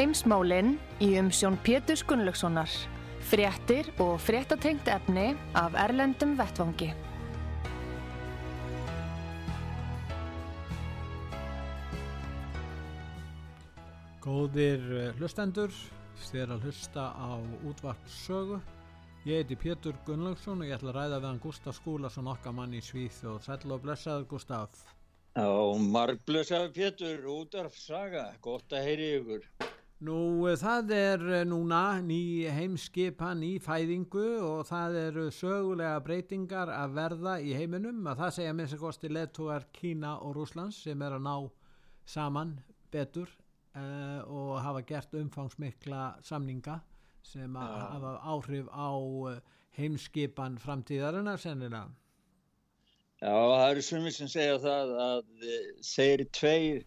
Heimsmálinn í umsjón Pétur Gunnlaugssonar. Fréttir og fréttatengt efni af Erlendum Vettvangi. Góðir eh, hlustendur, þér að hlusta á útvart sögu. Ég heiti Pétur Gunnlaugsson og ég ætla að ræða við hann Gustaf Skúlason okkar mann í Svíð og sætla og blessaður Gustaf. Já, marg blessaður Pétur, útvarp saga, gott að heyri ykkur. Nú eh, það er eh, núna ný heimskipan í fæðingu og það eru sögulega breytingar að verða í heiminum að það segja minnst að kosti leðtúar Kína og Rúslands sem er að ná saman betur uh, og hafa gert umfangsmikla samninga sem að Já. hafa áhrif á heimskipan framtíðarinnar sennilega. Já, það eru sumir sem segja það að þeir tveir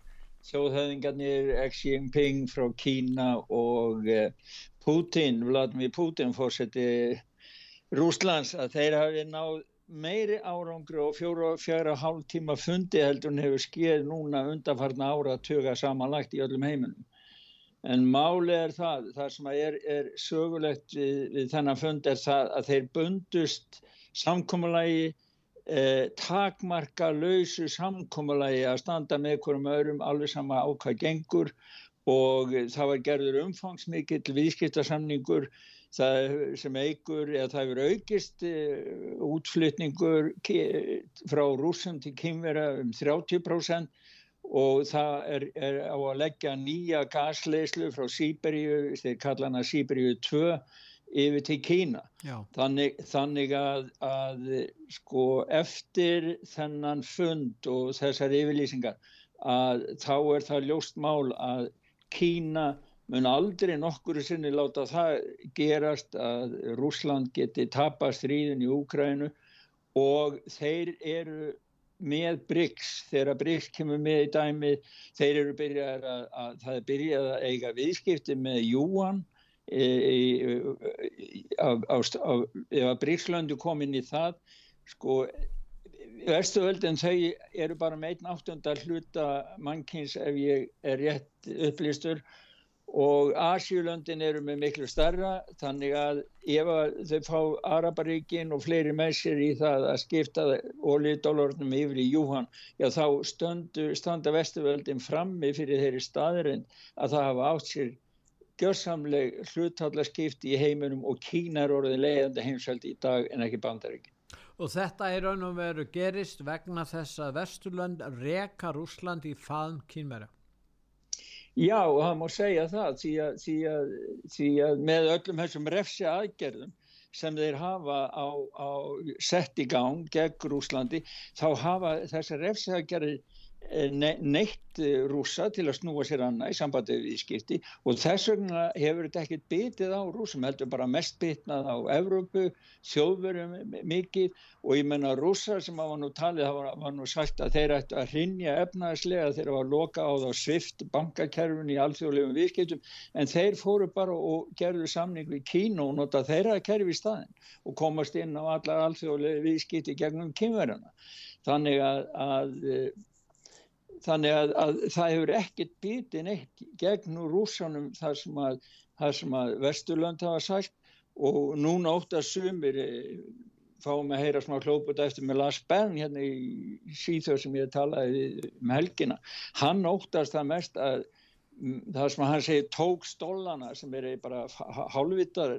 þjóðhöfðingarnir Xi Jinping frá Kína og eh, Putin, Vladimir Putin fórseti Rúslands að þeir hafi náð meiri árangri og fjóra og fjara hálf tíma fundi heldur hefur skeið núna undanfarna ára að tuga samanlagt í öllum heiminum. En máli er það, það sem er, er sögulegt við, við þennan fund er það að þeir bundust samkomulagi eh, takmarka lausu samkomulagi að standa með hverjum öðrum alveg sama á hvað gengur. Og það var gerður umfangsmikill viðskiptasamningur það sem eigur, eða það hefur aukist eh, útflutningur frá rússum til kynvera um 30% og það er, er á að leggja nýja gasleislu frá Sýberíu, þeir kalla hana Sýberíu 2 yfir til Kína. Þannig, þannig að, að sko eftir þennan fund og þessar yfirlýsingar að þá er það ljóst mál að Kína mun aldrei nokkuru sinni láta það gerast að Rússland geti tapast stríðin í Úkrænu og þeir eru með BRICS, þegar BRICS kemur með í dæmi, þeir eru byrjað að, að það er byrjað að eiga viðskipti með Júan ef að BRICS-löndu kom inn í það sko Vestuöldin þau eru bara með einn áttundar hluta mannkins ef ég er rétt upplýstur og Asjulöndin eru með miklu starra þannig að ef að þau fá Araparíkin og fleiri með sér í það að skipta olíudólarnum yfir í Júhan, já þá stöndu, standa Vesturvöldin frammi fyrir þeirri staðurinn að það hafa átt sér gjörsamleg hluthallaskipti í heiminum og Kína er orðið leiðandi heimsveldi í dag en ekki bandaríkin. og þetta er raun og veru gerist vegna þess að Vesturlönd reka Rússland í faðm kynmera. Já, það má segja það því að, því að, því að með öllum þessum refsi aðgerðum sem þeir hafa á, á sett í gang gegn Rúslandi þá hafa þessar refsi aðgerðir ne neitt eh, rússa til að snúa sér annað í sambandi við skipti og þess vegna hefur þetta ekkert bitið á rússum, heldur bara mest bitnað á Evrópu, þjóðverjum mikið og ég menna rússar sem hafa nú talið, það var, nú sagt að þeir ættu að hrinja efnaðislega þegar var loka á þá svift bankakerfin í alþjóðlegum viðskiptum en þeir fóru bara og gerðu samning við Kínu og nota þeirra kerfi í staðin og komast inn á allar alþjóðlegu viðskipti gegnum kynverjana. Þannig að, að þannig að, að það hefur ekkert bitið neitt gegn úr rússanum þar sem að, að Vesturlönd hafa sagt og núna ótt að sumir eh, fáum að heyra smá klóput eftir með Lars Bern hérna í síþjóð sem ég talaði um helgina. Hann óttast það mest að mm, það sem hann segir tók stólana sem er bara hálfvitar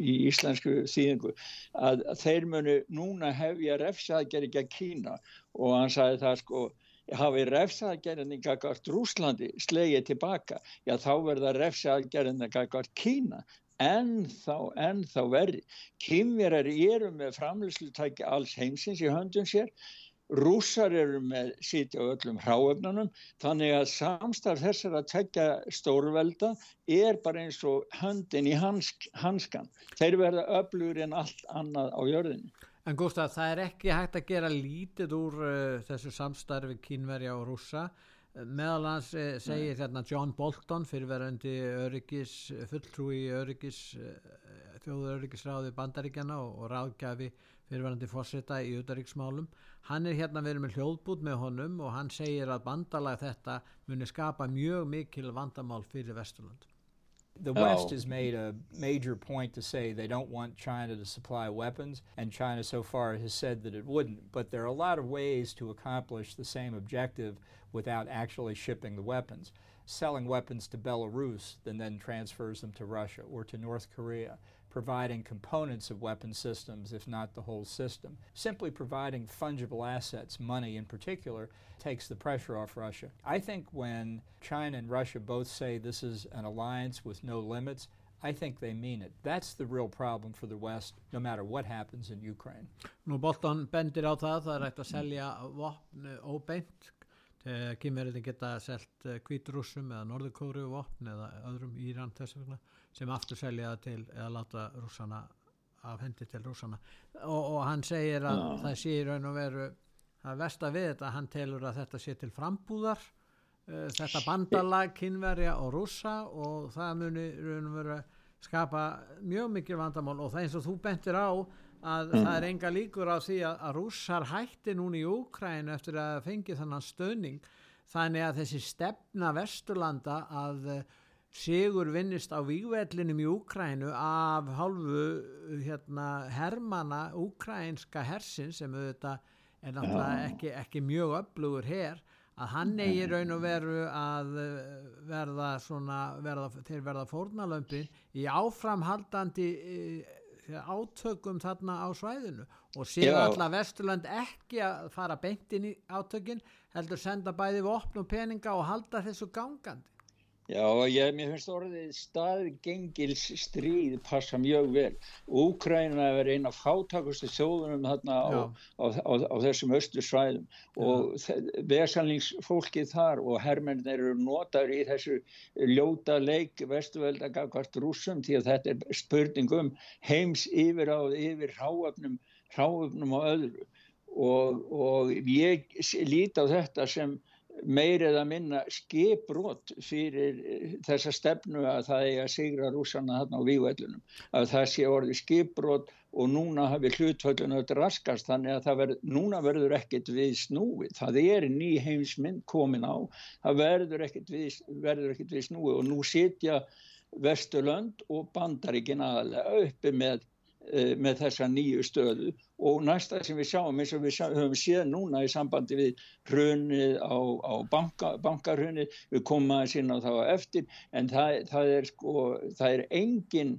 í íslensku þýðingu að, að þeir munu núna hefja refsaðgerði gegn Kína og hann sagði það sko hafi refsaðgerðinni gagvart Rúslandi slegið tilbaka, já þá verða refsaðgerðinni gagvart Kína ennþá, ennþá verri. Kymverar eru með framlýslutæki alls heimsins í höndun sér, rússar eru með sítja á öllum hráöfnunum, þannig að samstarf þessar að tekja stórvelda er bara eins og höndin í hansk, hanskan. Þeir verða öflugur en allt annað á jörðinu. En Gustaf, það er ekki hægt að gera lítið úr uh, þessu samstarfi kínverja og rússa. Meðal hans eh, segir þarna John Bolton fyrirverandi öryggis fulltrúi öryggis eh, þjóður öryggisráði bandaríkjana og, og ráðgjafi fyrirverandi fórseta í auðaríksmálum hann er hérna verið með hljóðbút með honum og hann segir að bandalag þetta muni skapa mjög mikil vandamál fyrir Vesturland The oh. West has made a major point to say they don't want China to supply weapons, and China so far has said that it wouldn't. But there are a lot of ways to accomplish the same objective without actually shipping the weapons. Selling weapons to Belarus and then transfers them to Russia or to North Korea, providing components of weapon systems, if not the whole system. Simply providing fungible assets, money in particular, takes the pressure off Russia. I think when China and Russia both say this is an alliance with no limits, I think they mean it. That's the real problem for the West, no matter what happens in Ukraine. Nú Bolton bendir á það, það er að selja vopn óbeint kýmverðin geta selt kvíturúsum eða norðurkóru vopn eða öðrum Íran þess vegna sem aftur selja til eða láta rússana af hendi til rússana og, og hann segir að ja. það sé í raun og veru að versta við þetta hann telur að þetta sé til frambúðar uh, þetta bandalag kynverja og rússa og það muni raun og veru skapa mjög mikil vandamál og það eins og þú bentir á að mm. það er enga líkur á því að, að rússar hætti núna í Úkræn eftir að fengi þannan stöðning þannig að þessi stefna Vesturlanda að uh, sigur vinnist á vývellinum í Úkrænu af hálfu hérna, hermana úkrænska hersin sem auðvitað er náttúrulega ekki, ekki mjög öflugur hér að hann eigi raun og veru að eh, verða svona, verða, þeir verða fórnalömpin í áframhaldandi eh, átökum þarna á svæðinu og séu alltaf Vesturland ekki að fara beintin í átökin heldur senda bæði vopn og peninga og halda þessu gangandi Já, ég, mér finnst orðið staðgengils stríð passa mjög vel. Úkræna er eina fátakustu þjóðunum þarna á, á, á, á þessum östu svæðum og vesalningsfólkið þar og herrmennir eru notaður í þessu ljóta leik vestuvelda gagvart rúsum því að þetta er spurning um heims yfir á yfir ráöfnum, ráöfnum og öðru. Og, og ég líti á þetta sem meir eða minna skiprót fyrir eh, þessa stefnu að það er að sigra rúsana þarna á vývætlunum að það sé orði skiprót og núna hafi hlutvöldun auðvitað raskast þannig að verð, núna verður ekkert við snúið. Það er ný heimsmynd komin á. Það verður ekkert við, verður ekkert við snúið og nú sitja Vesturlönd og Bandaríkin aðalega uppi með með þessa nýju stöðu og næsta sem við sjáum eins og við höfum séð núna í sambandi við hrunið á, á banka, bankarhrunið, við komum aðeins inn á það eftir en það, það er sko, það er engin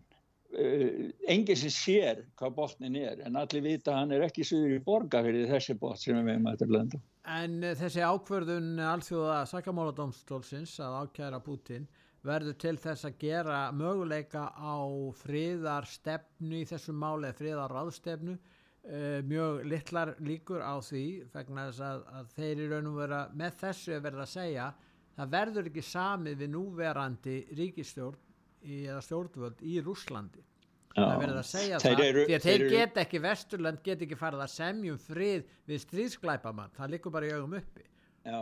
uh, engin sem sér hvað botnin er en allir vita að hann er ekki suður í borga fyrir þessi bot sem við að þetta blönda. En uh, þessi ákverðun alþjóða sakamáladómstólsins að ákjæra Putin verður til þess að gera möguleika á friðarstefnu í þessum máli eða friðarraðstefnu uh, mjög litlar líkur á því vegna þess að, að þeir í raun og vera með þessu er verið að segja það verður ekki samið við núverandi ríkistjórn eða stjórnvöld í Rúslandi Já, það verður að segja það eru, því að þeir, þeir get ekki Vesturland get ekki farið að semjum frið við stríðsklæpamann það likur bara í augum uppi Já,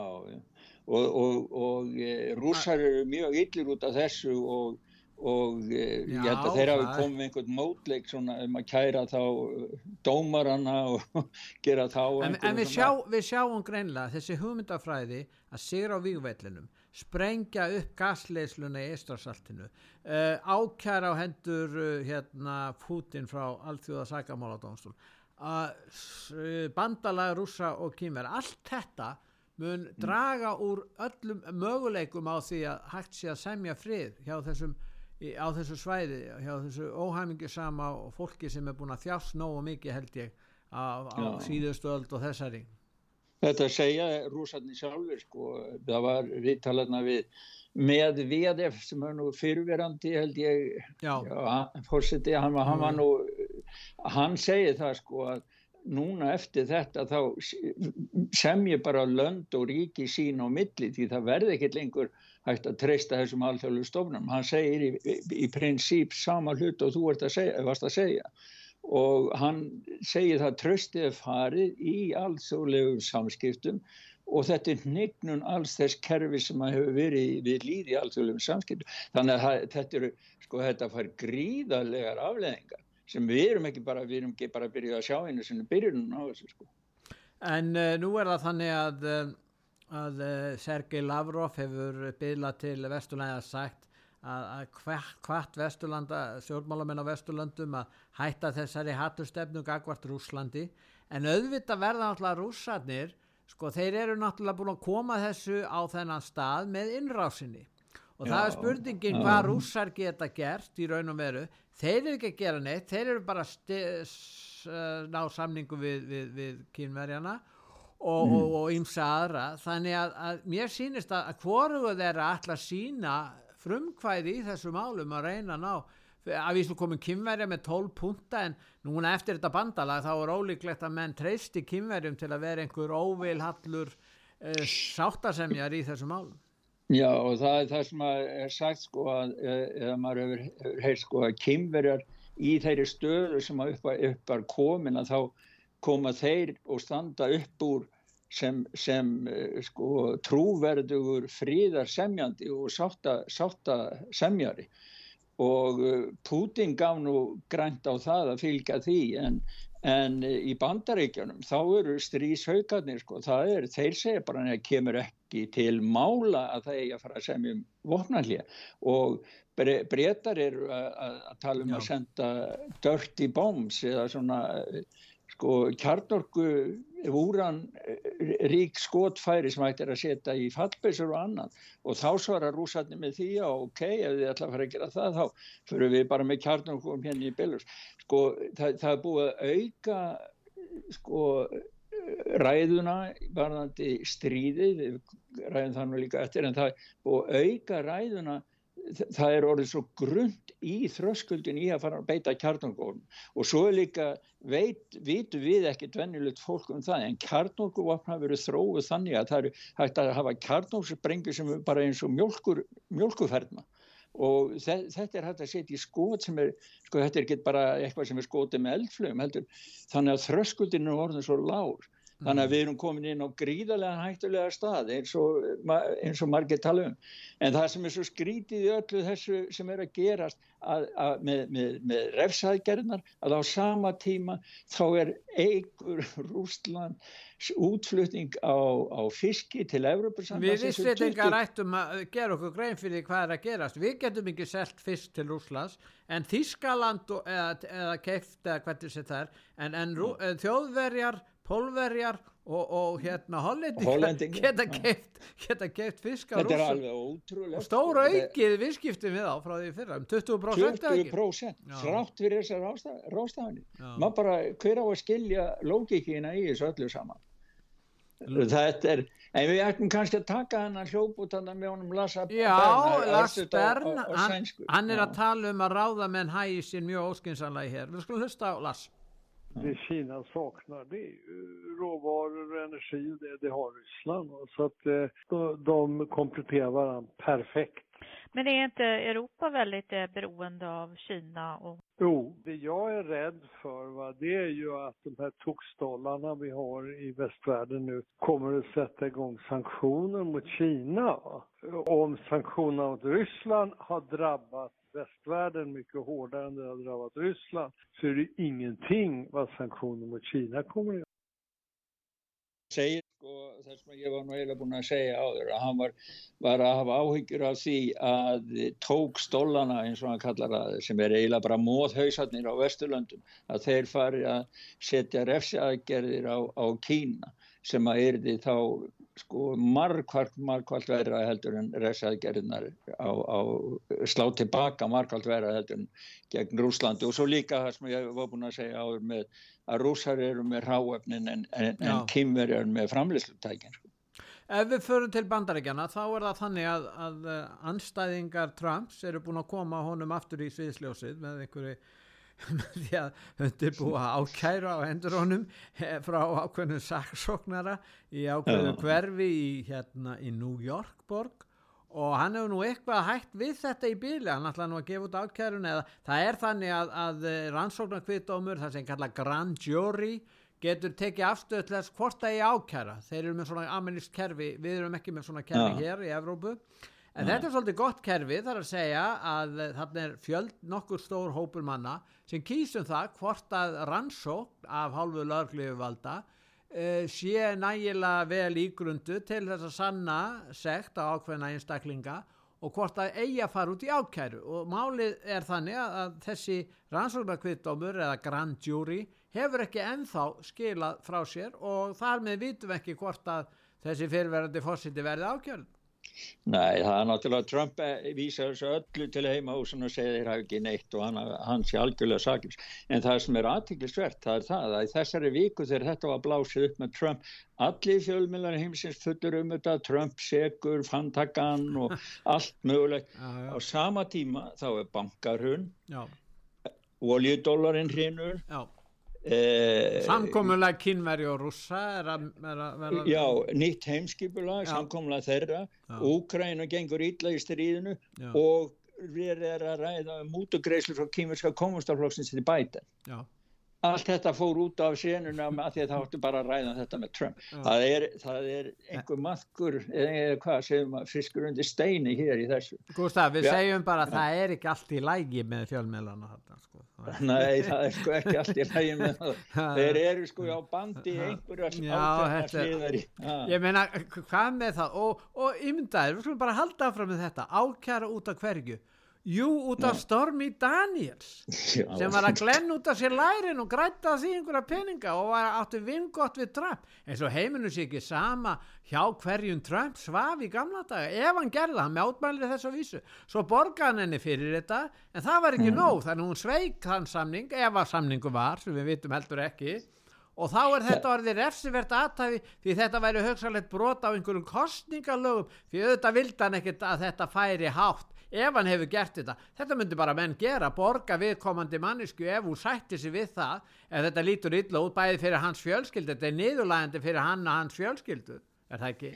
og, og, og e, rússar eru mjög yllir út af þessu og, og e, Já, ég held að þeir hafi komið með einhvern mótleik svona um að kæra þá dómarana og gera þá En, en við, sjá, við sjáum greinlega þessi hugmyndafræði að sigra á vígvellinum sprengja upp gasleysluna í Ístrasaltinu uh, ákjæra á hendur uh, hérna Putin frá allþjóða sækamáladónstól uh, bandalega rússa og kýmver allt þetta mun draga úr öllum möguleikum á því að hægt sé að semja frið hjá þessum á þessu svæði, hjá þessu óhæmingisama og fólki sem er búin að þjást nógu mikið held ég á, á síðustu öld og þessari. Þetta segja rúsarni sjálfur sko, það var viðtalarna við með VDF sem er nú fyrirverandi held ég, já, já fórseti, hann, hann var nú, hann segið það sko að núna eftir þetta þá sem ég bara lönd og ríki sín á milli því það verði ekkert lengur hægt að treysta þessum alþjóðlu stofnum. Hann segir í, í, í prinsíp sama hlut og þú að segja, varst að segja og hann segir það tröstið farið í alþjóðlegum samskiptum og þetta er hnignun alls þess kerfi sem hefur verið við líði alþjóðlegum samskiptum. Þannig að þetta, eru, sko, þetta fær gríðarlegar afleðingar sem við erum ekki bara, við erum ekki bara að byrja að sjá einu sem byrjum á þessu sko. En uh, nú er það þannig að, eh, að uh, Sergei Lavrov hefur byrjað til Vesturlæði að sagt að, að hvert, hvert Vesturlanda, sjálfmálamenn á Vesturlandum að hætta þessari hattustefnu gagvart Rúslandi en auðvitað verða náttúrulega rússarnir, sko þeir eru náttúrulega búin að koma þessu á þennan stað með innrásinni og já, það er spurningin já. hvað rússar geta gert í raun og veru þeir eru ekki að gera neitt, þeir eru bara að ná samningu við, við, við kynverjana og, mm. og, og ymsa aðra. Þannig að, að mér sýnist að, að hvoruðu þeirra ætla að sína frumkvæði í þessu málum að reyna að ná. Að við svo komum kynverja með 12 punta en núna eftir þetta bandalag þá er ólíklegt að menn treysti kynverjum til að vera einhver óvilhallur uh, sáttasemjar í þessu málum Já og það er það sem er sagt sko að eða maður hefur heilt sko að kymverjar í þeirri stöðu sem að upp, upp komin að þá koma þeir og standa upp úr sem, sem sko trúverdugur fríðar semjandi og sátta, sátta semjari og Putin gaf nú grænt á það að fylgja því en, en í bandaríkjunum þá eru stríshaukarnir sko, það er, þeir segja bara að kemur ekki til mála að það eigi að fara að semja um vopnallíja og breytar eru að, tala um Já. að senda dirty bombs eða svona sko kjarnorku úran rík skotfæri sem hægt er að setja í fallbísur og annan og þá svarar rúsarni með því að ok, ef þið ætla að fara að gera það þá fyrir við bara með kjarnorkum hérna í Belarus. Sko það, það er búið að auka sko ræðuna varðandi stríðið ræðum það nú líka eftir en það er að auka ræðuna það er orðið svo grund í þröskuldin í að fara að beita kjarnungóðum og svo er líka veit, vitu við ekki dvennilegt fólk um það en kjarnunguvapna verið þróið þannig að það eru hægt að hafa kjarnungsbrengu sem er bara eins og mjölkur, mjölkuferðna og þetta er hægt að setja í skot sem er, sko þetta er ekki bara eitthvað sem er skotið með eldflögum heldur. Þannig að þröskuldin er orðin svo lágur Þannig að við erum komin inn á gríðarlega hættulega stað eins og, eins og margir tala um. En það sem er svo skrítið í öllu þessu sem er að gerast að, að með, með, með refsaðgerðnar að á sama tíma þá er eigur Rústland útflutning á, á fiski til Evropasambands. Við vissveitingar ættum að gera okkur grein fyrir hvað er að gerast. Við getum ekki selgt fisk til Rúslands en Þískaland eða, eða keift eða hvernig þetta er en, en rú, þjóðverjar pólverjar og, og hérna hollendingar geta keift, geta keift fisk á rúsum og stóra aukið visskipti við á frá því fyrra um 20% 20% þrátt fyrir þessar rástafanir maður bara hver á að skilja lókikina í þessu öllu saman? L þetta er en við ættum kannski að taka hann að hljópa út með honum Lassa Já, Lass Bern hann, hann er að tala um að ráða menn hægi sín mjög óskinsanlega hér. Við skulum hlusta á Lass Det Kina saknar det är ju råvaror och energi, det, det har Ryssland. Så att eh, de kompletterar varandra perfekt. Men är inte Europa väldigt eh, beroende av Kina? Och... Jo, det jag är rädd för va, det är ju att de här toksdollarna vi har i västvärlden nu kommer att sätta igång sanktioner mot Kina. Va? Om sanktionerna mot Ryssland har drabbat västvärlden mycket hårdare än det har drabbat Ryssland så är det ingenting vad sanktioner mot Kina kommer att göra. Segir sko þess að ég var nú eiginlega búin að segja á þér að hann var, var að hafa áhyggjur af því að tók stólana eins og hann kallar að sem er eiginlega bara móðhausarnir á Vesturlöndum að þeir fari að setja refsiaðgerðir á, á Kína sem að erði þá sko margkvært, margkvært verða heldur en resaðgerðinar á, á slá tilbaka margkvært verða heldur en gegn Rúslandi og svo líka það sem ég var búin að segja áður með, að rússar eru með ráefnin en, en, en kymver eru með framleyslutækin sko. Ef við förum til bandaríkjana þá er það þannig að, að anstæðingar Trumps eru búin að koma honum aftur í sviðsljósið með einhverju því að undirbúa ákæra á endur honum eh, frá ákveðinu saksóknara í ákveðinu hverfi í, hérna, í New York borg. Og hann hefur nú eitthvað hægt við þetta í bíli, hann ætlaði nú að gefa út ákærun eða það er þannig að, að rannsóknarkviðdómur, það sem kalla grand jury getur tekið afstöð til þess hvort það er ákæra. Þeir eru með svona amerísk kerfi við erum ekki með svona kerfi ja. hér í Evrópu en þetta er svolítið gott kerfi þar að segja að þarna er fjöld nokkur stór hópur manna sem kýsum það hvort að rannsókn af hálfu löglefu valda uh, sé nægilega vel ígrundu til þess að sanna segt á ákveðna einstaklinga og hvort að eigi að fara út í ákæru og málið er þannig að, þessi rannsóknarkvittdómur eða grand jury hefur ekki enþá skilað frá sér og þar með vitum ekki hvort að þessi fyrirverandi fórsiti verði ákjörn. Nei, það er náttúrulega Trump vísa þessu öllu til heimahúsun og segir þeir hafi ekki neitt og hann, hann sé algjörlega sakins. En það sem er aðtiklisvert, það er það að í þessari viku þegar þetta var blásið upp með Trump, allir fjölmjölar heimsins fullur um þetta, Trump segur, fantagan og allt mögulegt. Já, já. Á sama tíma þá er bankarhun, oljudólarinn hrinur, já Eh, samkomulega kynveri og rússa er að vera já, nýtt heimskipulag, samkomulega þeirra. Úkræna gengur ítla í stríðinu já. og við erum að ræða mútugreislu frá kýmurska kommunstaflokksins til bæta já allt þetta fór út af sénunum að því að það áttu bara að ræða þetta með Trump. Það er, það er einhver maðkur eða hvað segjum að fiskur undir steini hér í þessu. Gustaf, við ja. segjum bara að það er ekki allt í lægi með fjölmjölana sko. Nei, það er sko ekki allt í lægi með það. Þeir eru sko á bandi einhverjar ákveðna sliðari Ég meina, hvað með það? Og, og ymdaður, við skulum bara halda áfram með þetta. Ákjara út af hverju Jú, út af Stormi Daniels Já. sem var að glenn út af sér lærin og grætta því einhverja peninga og var áttu vingott við Trump. Eins og heiminu sé ekki sama hjá hverjum Trump svaf í gamla daga. Ef hann gerði það, hann mjátmælið þess að vísu. Svo borgaði henni fyrir þetta en það var ekki mm. nóg, þannig hún sveik þann samning ef að samningu var, sem við vitum heldur ekki. Og þá er þetta orðið refsivert aðtæfi því þetta væri högsalegt brot á einhverjum kostningalögum því auðvitað vildan ekkert að þetta færi hátt ef hann hefur gert þetta. Þetta myndi bara menn gera, borga viðkomandi mannisku ef hún sætti sig við það. Ef þetta lítur illa út bæði fyrir hans fjölskyldu þetta er niðurlægandi fyrir hann og hans fjölskyldu. Er það ekki?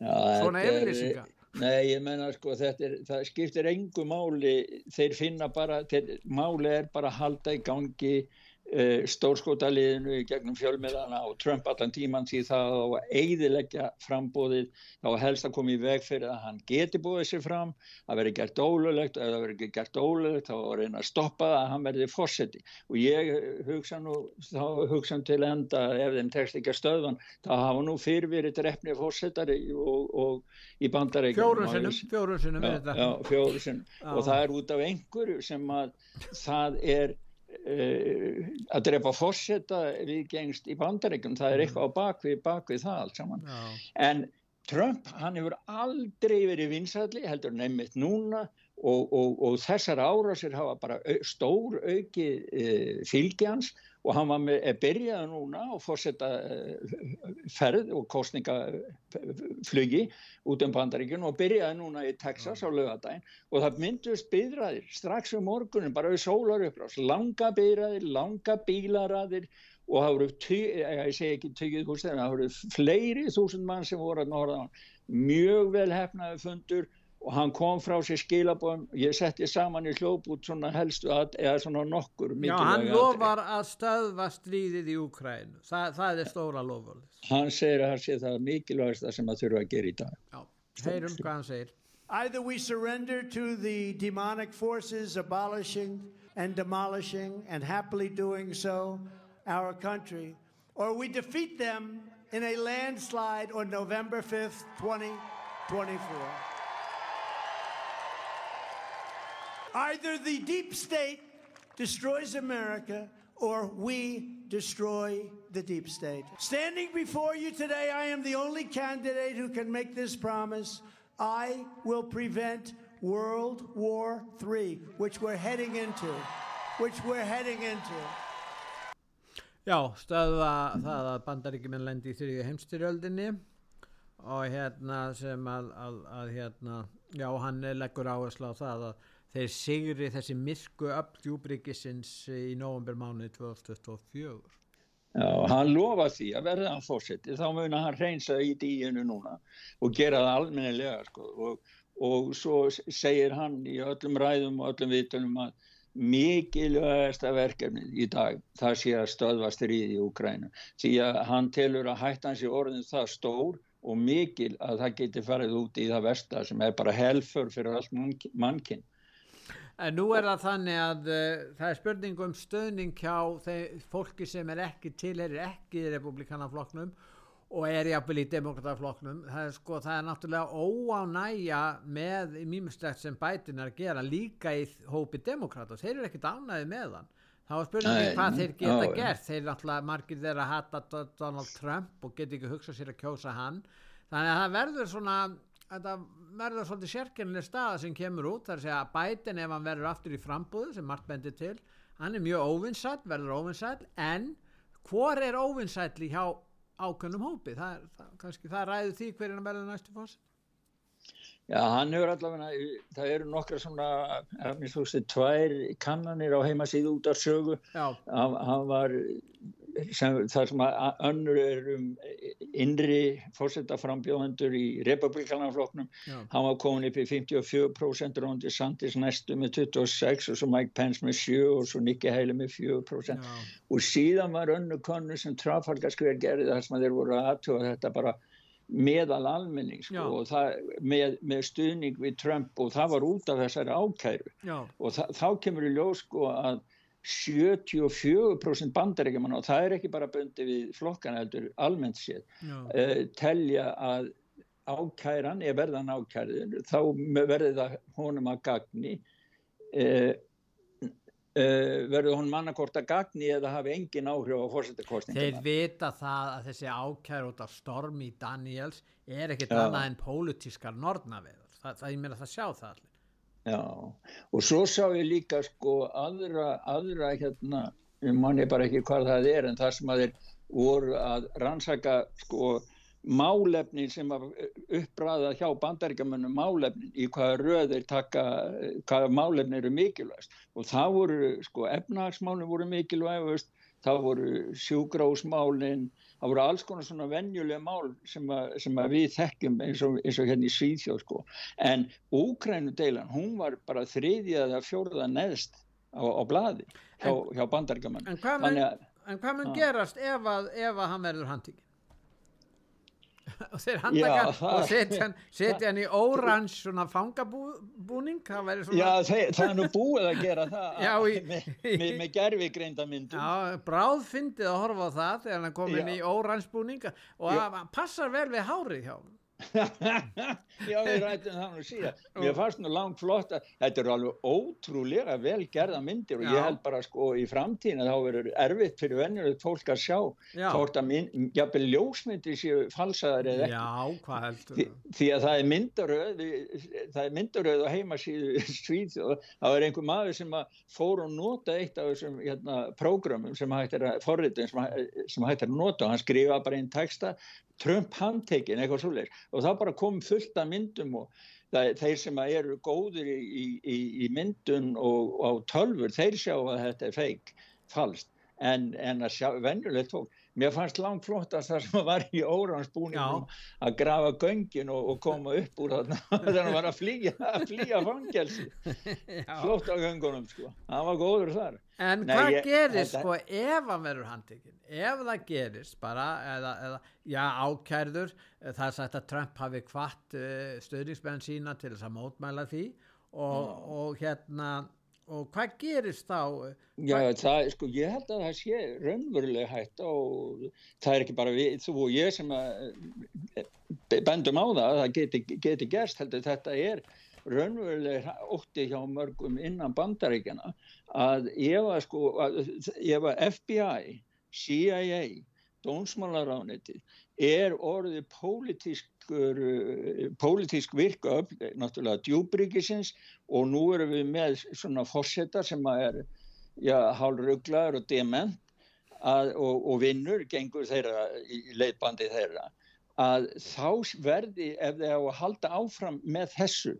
Já, svona yfirlýsinga Nei, ég menna sko þetta er, það skiptir engu máli. Þeir finna bara, þeir, máli er bara halda í gangi stórskótaliðinu í gegnum fjölmiðana og Trump allan tíman því það á að eidilegja frambóðið þá helst að koma í veg fyrir að hann geti búið sér fram, að veri gert ólulegt eða að veri ekki gert ólulegt þá að reyna að stoppa það að hann verði fórseti og ég hugsa nú þá hugsa til enda ef þeim tekst ekki að stöðvan þá hafa nú fyrirverið drefni fórsetari og, og í bandareikum fjórun sinnum, og það er út af einhverju sem að það er að drepa fórseta við gengst í bandaríkjum það er eitthvað á bakvið, bakvið það allt saman no. en Trump hann hefur aldrei verið vinsætli heldur nefnitt núna og, og, og þessar árásir hafa bara stór auki uh, fylgjans og hann var með, er byrjað núna og fórsetta eh, ferð og kostningaflugi út um bandaríkjun og byrjaði núna í Texas á lögadaginn og það myndust byrjaðir strax um morgunin bara við sólar upprás, langa byrjaðir, langa bílaraðir og það voru, ég segi ekki tökið hús þegar það voru fleiri þúsund mann sem voru að norða mjög vel hefnaði fundur og hann kom frá sér skilabóðum ég setti saman í hljóput svona helstu að, eða svona nokkur Já, hann lofar að stöðva stríðið í Ukræn Þa, það er stóra lofur Hann segir að það sé það mikilvægsta sem að þurfa að gera í dag. Já, heyrum hvað hann segir. Either we surrender to the demonic forces abolishing and demolishing and happily doing so our country or we defeat them in a landslide on November 5th, 2024 Either the deep state destroys America or we destroy the deep state. Standing before you today, I am the only candidate who can make this promise. I will prevent World War III, which we're heading into. Which we're heading into. Já, stöða það að bandaríkjumenn lendi í þrjögu heimstyrjöldinni og hérna sem að, að, að hérna, já hann leggur áherslu á það að þeir sigri þessi myrku uppdjúbríkisins í novembermánu 2024. Já, hann lofa því að verða hann fórseti þá mun að hann reynsa í díinu núna og gera það almennilega sko. Og, og svo segir hann í öllum ræðum og öllum vitunum að mikilvægasta verkefnið í dag það sé að stöðva stríði í Úkræna því að hann telur að hættan sé orðin það stór og mikil að það geti farið út í það versta sem er bara helfur fyrir allt mannkinn En nú er það þannig að uh, það er spurning um stöðning hjá þeir, fólki sem er ekki tilherir ekki í republikanafloknum og er jafnvel í demokratafloknum það er sko það er náttúrulega óánægja með mýmustegt sem bætin er að gera líka í hópi demokrata þeir eru ekkit ánægði með hann. Þá er spurningin hvað þeir geta á, gert. Þeir náttúrulega margir þeirra hata Donald Trump og geta ekki hugsað sér að kjósa hann. Þannig að það verður svona þetta verður svolítið sérkennileg staða sem kemur út þar segja að bætin ef hann verður aftur í frambúðu sem margt bendir til hann er mjög óvinnsætt, verður óvinnsætt en hvor er óvinnsætli hjá ákveðnum hópi? Það, er, það, kannski, það ræður því hverjana verður næstu fórsett Já, hann hefur allavega, það eru nokkra svona, mér þú veist, tvær kannanir á heimasíðu út af sögu, hann, hann var, sem, þar sem að önnur er um innri fórsetaframbjóðendur í republikanafloknum, hann var komin upp í 54% Róndi Sandis næstu með 26 og svo Mike Pence með 7 og svo Nikki Haley með 4% Já. og síðan var önnur konu sem Trafalgar skver gerði þar sem þeir voru aðtöða þetta bara meðal almenning sko, það, með, með stuðning við Trump og það var út af þessari ákæru. Já. og það, þá kemur í ljós sko, að 74% bandaríkjumann og það er ekki bara bundi við flokkan heldur almennt séð uh, telja að ákæran er verðan ákærið þá verður það honum að gagni uh, Uh, verður hún mannakort að gagni eða hafi engin áhrif á fórsettarkostninguna Þeir vita það að þessi ákjær út af Stormi Daniels er ekkit annað en pólitískar norðnaveður það, það ég meina það sjá það allir Já, og svo sá ég líka sko aðra, aðra hérna, mann er bara ekki hvað það er en það sem að þeir voru að rannsaka sko málefni sem að uppræða hjá bandaríkjamanum málefni í hvaða röðir taka hvaða málefni eru mikilvægast. Og það voru sko efnahagsmálin voru mikilvægast það voru sjúgráðsmálin það voru alls konar svona venjulega mál sem að, sem að við þekkjum eins og, eins og hérna í Svíðjóð sko. En Úkrænu deilan hún var bara þriðjað að fjóruða neðst á, á bladi hjá, hjá mun, en hvað mun gerast ef að, ef að hann verður handtíkin? og þeir handaka og setja hann, setja hann í orange svona fangabúning það svona... Já, þeir, það er nú búið að gera það Já, í, með, með, með gerfi greinda myndum Já, bráð fyndið að horfa á það þegar hann kom inn í orange búning og það passar vel við hárið hjá hann Já, við rættum það nú síðan mér fannst nú langt flott að þetta eru alveg ótrúlega vel gerða myndir og Já. ég held bara sko í framtíðin að þá verður erfitt fyrir vennjulegt fólk að sjá þótt að mynd, jafnvel ljósmyndir séu falsaðar eða ekki. Já, hvað heldur Því, því að það er myndaröð það er myndaröð á heimasíðu svíð og það er einhver maður sem að fór og nota eitt af þessum hérna, prógramum sem hættir að forritin sem hættir að nota. Og hann skrifa bara einn texta Trump handtekinn eitthvað svolítið og þá bara kom fullt af myndum og það, þeir sem eru góður í, í, í myndun og, á tölfur þeir sjá að þetta er feik, falskt. En, en að sjá venjulegt fólk mér fannst langt flottast það sem var í óransbúningum að grafa göngin og, og koma upp úr þarna þannig að var að flýja, að flýja fangelsi. Flott á göngunum sko. Það var góður þar. En Nei, hvað ég, gerist sko ef hann verður handtekinn? Ef það gerist bara eða, eða já ákærður það er sagt að Trump hafi kvart uh, eh, stöðningsmenn sína til þess að mótmæla því og, og hérna og hvað gerist þá? Já, það, sko, ég held að það sé raunveruleg hægt og það er ekki bara við, þú og ég sem eh, bendum á það að það geti, geti gerst, heldur þetta er raunveruleg ótti hjá mörgum innan bandaríkjana að ef að sko, að, ef að FBI, CIA, Dónsmálaránetti er orðið pólitísk pólitísk virka náttúrulega djúbríkisins og nú erum við með svona fórsetta sem er hálfruglaður og dement að, og, og vinnur gengur þeirra í leitbandi þeirra. Að þá verði ef þeir á að halda áfram með þessu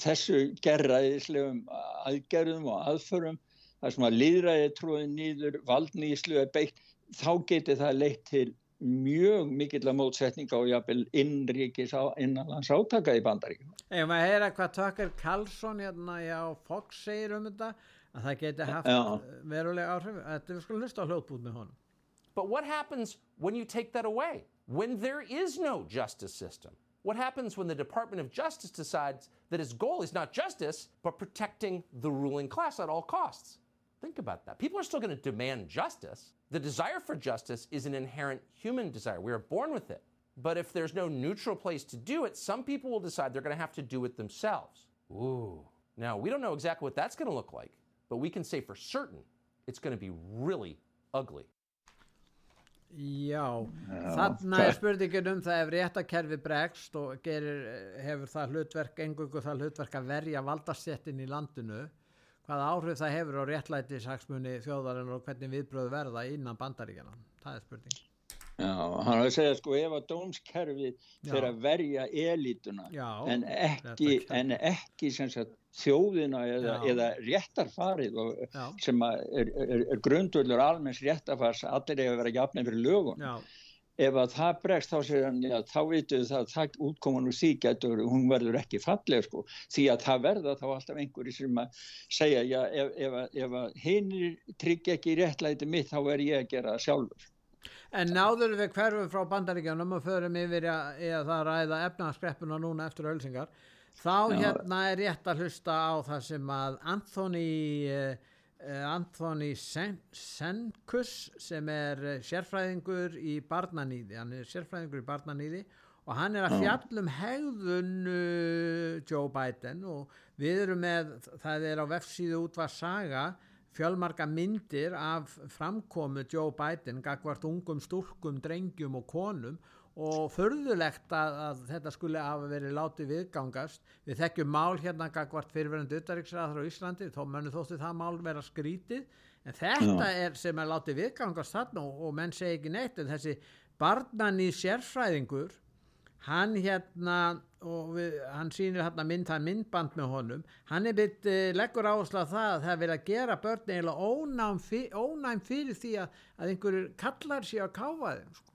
þessu gerraðislegum aðgerðum og aðförum þar sem að líðræði tróði nýður valdnýslu er beitt þá geti það leitt til mjög mikill að mótsetninga og jafnvel innríkis á innanlands átaka í bandaríkjum. Ef maður heyra hvað Tucker Carlson hérna á Fox segir um þetta að það geti haft Já. verulega áhrif þetta við skulum hlusta á hljóðbút með honum. But what happens when you take that away? When there is no justice system? What happens when the Department of Justice decides that its goal is not justice, but protecting the ruling class at all costs? Think about that. People are still going to demand justice. The desire for justice is an inherent human desire. We are born with it. But if there's no neutral place to do it, some people will decide they're going to have to do it themselves. Ooh. Now, we don't know exactly what that's going to look like, but we can say for certain it's going to be really ugly. Já, þarna er spurningin um það ef réttakerfi bregst og gerir, hefur það hlutverk, engungu það hlutverk að verja valdasettin í landinu, hvaða áhrif það hefur á réttlætisaksmunni þjóðarinn og hvernig viðbröðu verða innan bandaríkjana, það er spurning. Já, hann har að segja sko ef að dómskerfi fyrir að verja elítuna Já, en ekki, en ekki sagt, þjóðina eða, eða réttarfarið og, sem er, er, er grundullur almenns réttarfars allir hefur verið jafnir fyrir lögum. Já. Ef að það bregst þá segir hann já, þá veitu það það útkoman úr því getur hún verður ekki falleg sko því að það verða þá alltaf einhverju sem að segja já ef, ef, ef að hinn tryggja ekki réttlæti mitt þá er ég að gera það sjálfur En náður við hverfum frá bandaríkjanum og förum yfir að, að það ræða efnarskreppuna núna eftir ölsingar þá Já. hérna er rétt að hlusta á það sem að Anthony uh, Anthony Sen Senkus sem er sérfræðingur í barnanýði hann er sérfræðingur í barnanýði og hann er að fjallum hegðun uh, Joe Biden og við erum með, það er á vefsíðu útvar saga fjölmarka myndir af framkomu Joe Biden gagvart ungum stúrkum, drengjum og konum og förðulegt að, að þetta skulle hafa verið látið viðgangast við þekkjum mál hérna gagvart fyrirverðandi uttaríksraður á Íslandi þá mönnu þótti það mál vera skrítið en þetta Já. er sem er látið viðgangast þarna og, og menn segi ekki neitt en þessi barnan í sérfræðingur hann hérna og við, hann sýnir hérna mynd, hann myndband með honum hann er byrkt uh, leggur áherslu að það að það vil að gera börn eiginlega ónæm, fyr, ónæm fyrir því að, að einhverjur kallar sér að káfa þeim sko.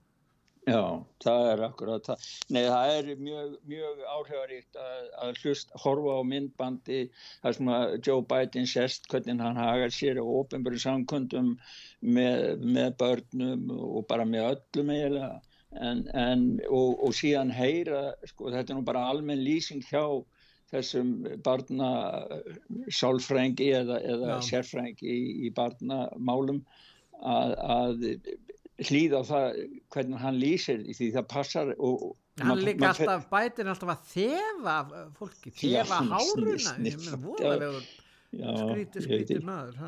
Já, það er akkurat það. Nei, það er mjög, mjög áhrifaríkt að, að hlust, horfa á myndbandi þar sem að Joe Biden sérst hvernig hann hagar sér og ofinbæri samkundum með, með börnum og bara með öllum eiginlega en, en, og, og síðan heyra sko, þetta er nú bara almenn lýsing hjá þessum barna sálfrængi eða, eða sérfrængi í, í barnamálum að, að hlýða á það hvernig hann lýsir því það passar og hann líka alltaf bætir alltaf að þefa uh, fólki, þefa háruna ég meina voðalegur skríti skríti maður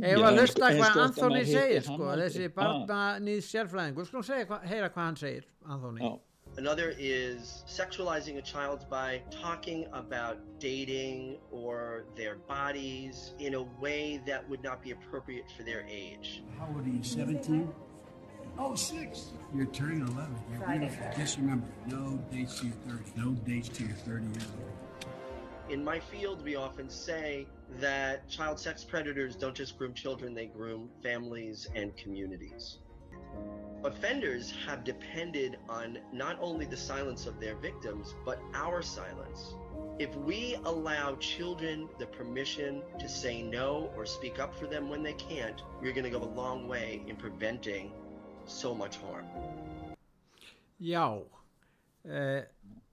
ef að hlusta hvað Anthony segir sko, þessi barna nýð sérfræðingur. Skulum segja, heyra hvað hann segir Anthony. Another is sexualizing a child by talking about dating or their bodies in a way that would not be appropriate for their age. How old are you, 17? Oh, six. You're turning 11. You're beautiful. Just remember, no dates to your 30. No dates to your 30 years old. In my field, we often say that child sex predators don't just groom children, they groom families and communities. Offenders have depended on not only the silence of their victims, but our silence. If we allow children the permission to say no or speak up for them when they can't, we're going to go a long way in preventing so much harm. Já, uh,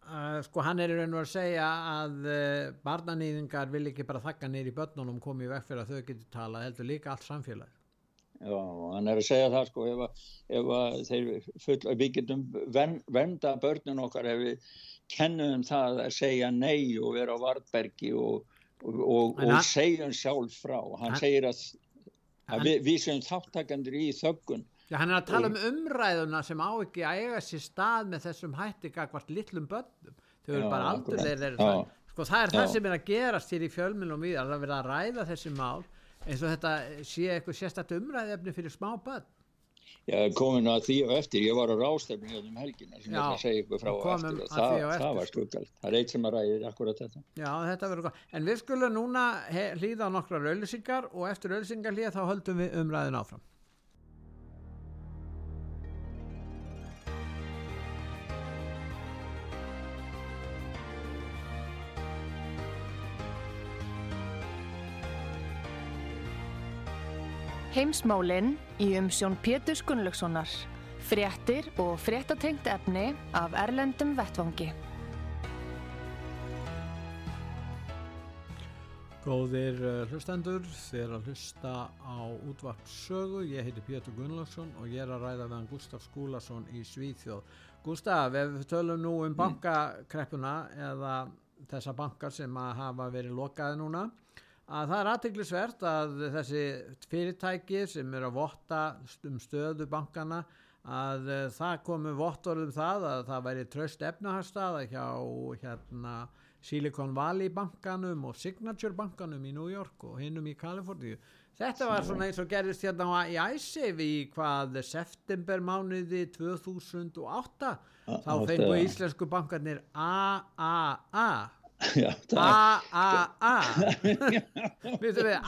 Uh, sko hann er í raun og að segja að uh, barnanýðingar vil ekki bara þakka neyri börnunum komið vekk fyrir að þau getur tala heldur líka allt samfélag Já, hann er að segja það sko ef, að, ef að þeir full, við getum venda börnun okkar ef við kennum það að segja nei og vera á Vartbergi og, og, og, og segjum sjálf frá hann, hann segir að, að hann, við, við séum þáttakandur í þöggun Já, hann er að tala um umræðuna sem á ekki að eiga sér stað með þessum hætti hvort litlum börnum. Þau eru bara aldrei þeir það. Sko það er já. það sem er að gerast hér í fjölmjölum við að vera að ræða þessi mál eins og þetta sé eitthvað sérstaklega umræðefni fyrir smá börn. Já, komin að því og eftir, ég var á rástefni hérna um helgina sem ég ætla að segja ykkur frá og eftir og það, það var skuggalt, það er eitt sem að ræði akkurat þetta. Já, þetta verður góð, en við skulum núna hlýða á nokkra raulisingar og eftir raulisingar hlýða þá höldum við umræðin áfram. Heimsmálinn í umsjón Pétur Gunnlaugssonar. Fréttir og fréttatengt efni af Erlendum Vettvangi. Góðir uh, hlustendur, þér að hlusta á útvarpssögu. Ég heiti Pétur Gunnlaugsson og ég er að ræða meðan Gustaf Skúlason í Svíþjóð. Gustaf, ef við tölum nú um bankakreppuna eða þessa bankar sem hafa verið lokaði núna, að það er aðteglisvert að þessi fyrirtæki sem eru að votta um stöðu bankana að uh, það komu vottorðum það að það væri tröst efnaharstaða hjá hérna, Silicon Valley bankanum og Signature bankanum í New York og hinnum í Kaliforníu. Þetta var svona eins og gerist hérna í æsif í hvað september mánuði 2008 þá fengu íslensku bankarnir AAA A-A-A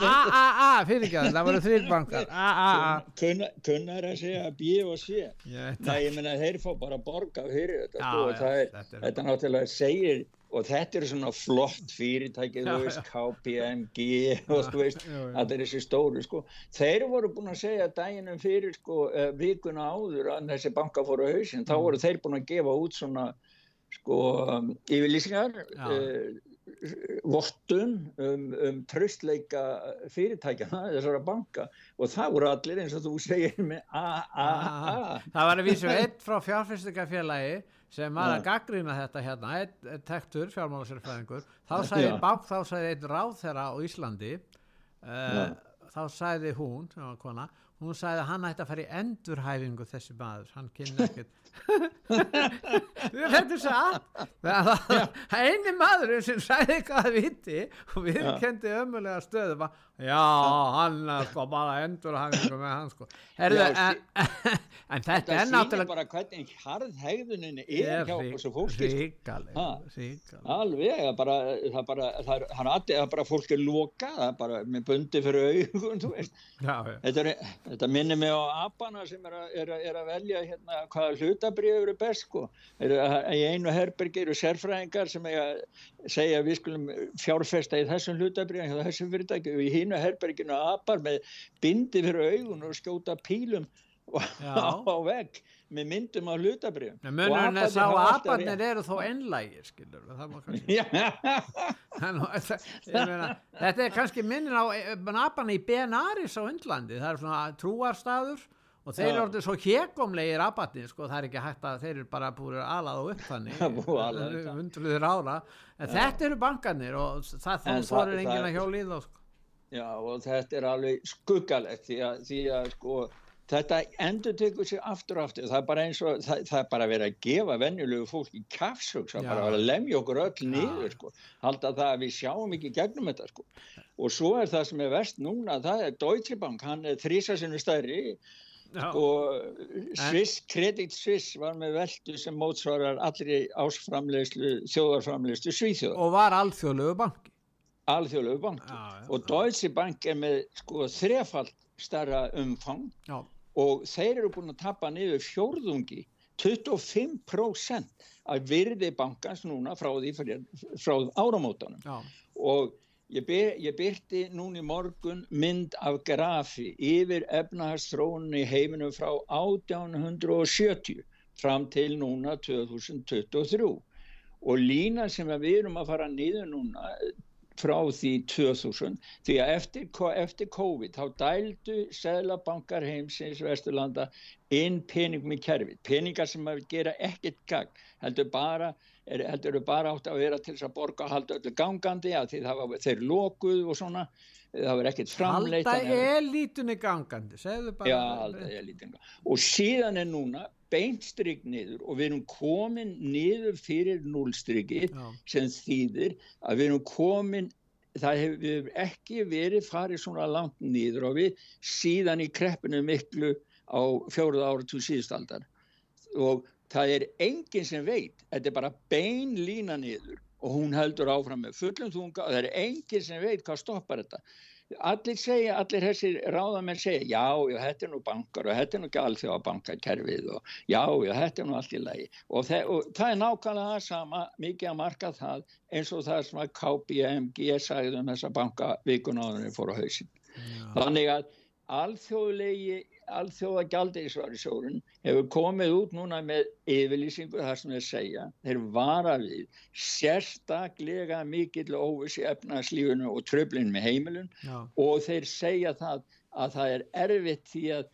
A-A-A fyrir ekki að það voru þrýrbankar A-A-A Kunnar að segja B og C. Nei, ég menna þeir fá bara borga fyrir þetta sko, já, er, þetta náttúrulega segir og þetta er svona flott fyrirtækið þú veist KPMG og þú veist þetta er þessi stóru sko. Þeir voru búin að segja daginum fyrir sko vikuna áður að þessi banka fóru á hausin þá voru þeir búin að gefa út svona sko yfirlýsingar uh, vottun um, um tröstleika fyrirtækjana þessara banka. Og það voru allir eins og þú segir með a-a-a Það var að vísu eitt frá fjárfyrstikafélagi sem var að gaggrýna þetta hérna eitt tektur fjármálasérfæðingur þá sæði bank, þá sæði einn ráð þeirra á Íslandi uh, þá sæði hún, sem var kona hún sagði að hann ætti að fara í endurhæfingu þessi maður, hann kynna ekkert þetta er satt eini maður sem sagði eitthvað að viti og við kendi ömulega stöðu bara, já, hann sko bara endurhæfingu með hann sko. Herðu, já, en, en þetta er náttúrulega bara hvernig harðhægðunin er hjá þessu fólki ríkaleg alveg, bara, það bara það er, það er bara fólk er loka það er bara með bundi fyrir augun já, þetta er þetta minnir mig á apana sem er að, er að, er að velja hérna hvaða hlutabrið eru best sko. Í einu herbergi eru sérfræðingar sem segja að við skulum fjárfesta í þessum hlutabrið hjá þessum fyrirtæki og í hínu herberginu apar með bindi fyrir augun og skjóta pílum á, á vegg með myndum á hlutabrið Mönurinn er sá að aparnir eru þó ennlægir skilur það má kannski þetta er kannski minnin á aparni í Benaris á Indlandi. Það er svona trúarstaður og þeir eru orðið svo hjekomlegir aparnir sko það er ekki hægt að þeir eru bara búið alað og upp þannig. hundruður ára. En ja. þetta eru bankanir og það þóður enginn að hjóli í þá sko. Já og þetta er alveg skuggalegt því að, því að sko þetta endur tekur sér aftur og aftur. Það er bara eins og það, það er bara verið að gefa vennjulegu fólk í kafsug það er bara að lemja okkur öll niður sko. halda það að við sjáum ekki gegnum þetta sko. og svo er það sem er verst núna það er Deutsche Bank, hann er þrísasinu stærri og Swiss, Credit Suisse var með veldu sem mótsvarar allri ásframlegslu þjóðarframlegslu Svíþjóðar. Og var alþjóðlegu banki. Alþjóðlegu banki. Já, og Deutsche Bank er með sko þrefald starra umfang Já. og þeir eru búin að tappa niður fjórðungi 25% af virði bankans núna frá því frá áramótanum Já. og ég, byr, ég byrti núni morgun mynd af grafi yfir efnahagstrónun í heiminum frá 1870 fram til núna 2023 og lína sem við erum að fara niður núna frá því 2000 því að eftir, eftir COVID þá dældu seglabankar heimsins Vesturlanda inn peningum í kerfi peningar sem að gera ekkert gang heldur bara, er, heldur bara átt að vera til þess að borga halda öllu gangandi að því það var þeir lokuð og svona það var ekkert framleitt Halda elítunni gangandi Já, halda elítunni og síðan er núna beinstrygg niður og við erum komin niður fyrir núlstryggi sem þýðir að við erum komin það hefur ekki verið farið svona langt niður og við síðan í kreppinu miklu á fjóruða ára til síðustaldar og það er enginn sem veit, þetta er bara bein lína niður og hún heldur áfram með fullum þunga og það er enginn sem veit hvað stoppar þetta. Allir segja, allir þessir ráðamenn segja já, já, þetta er nú bankar og þetta er nú ekki alþjóða bankakerfið og já, já, þetta er nú allt í lagi. Og, þe og það er nákvæmlega það sama mikið að marka það eins og það sem að KPMG sagði um þessa bankavíkunáðunni fór á hausin þannig að alþjóðlegi alþjóða gjaldegisvarisjórun hefur komið út núna með yfirlýsingu þar sem þeir segja þeir vara við sérstaklega mikill óvissi efnarslífunu og tröflin með heimilun Já. og þeir segja það að það er erfitt því að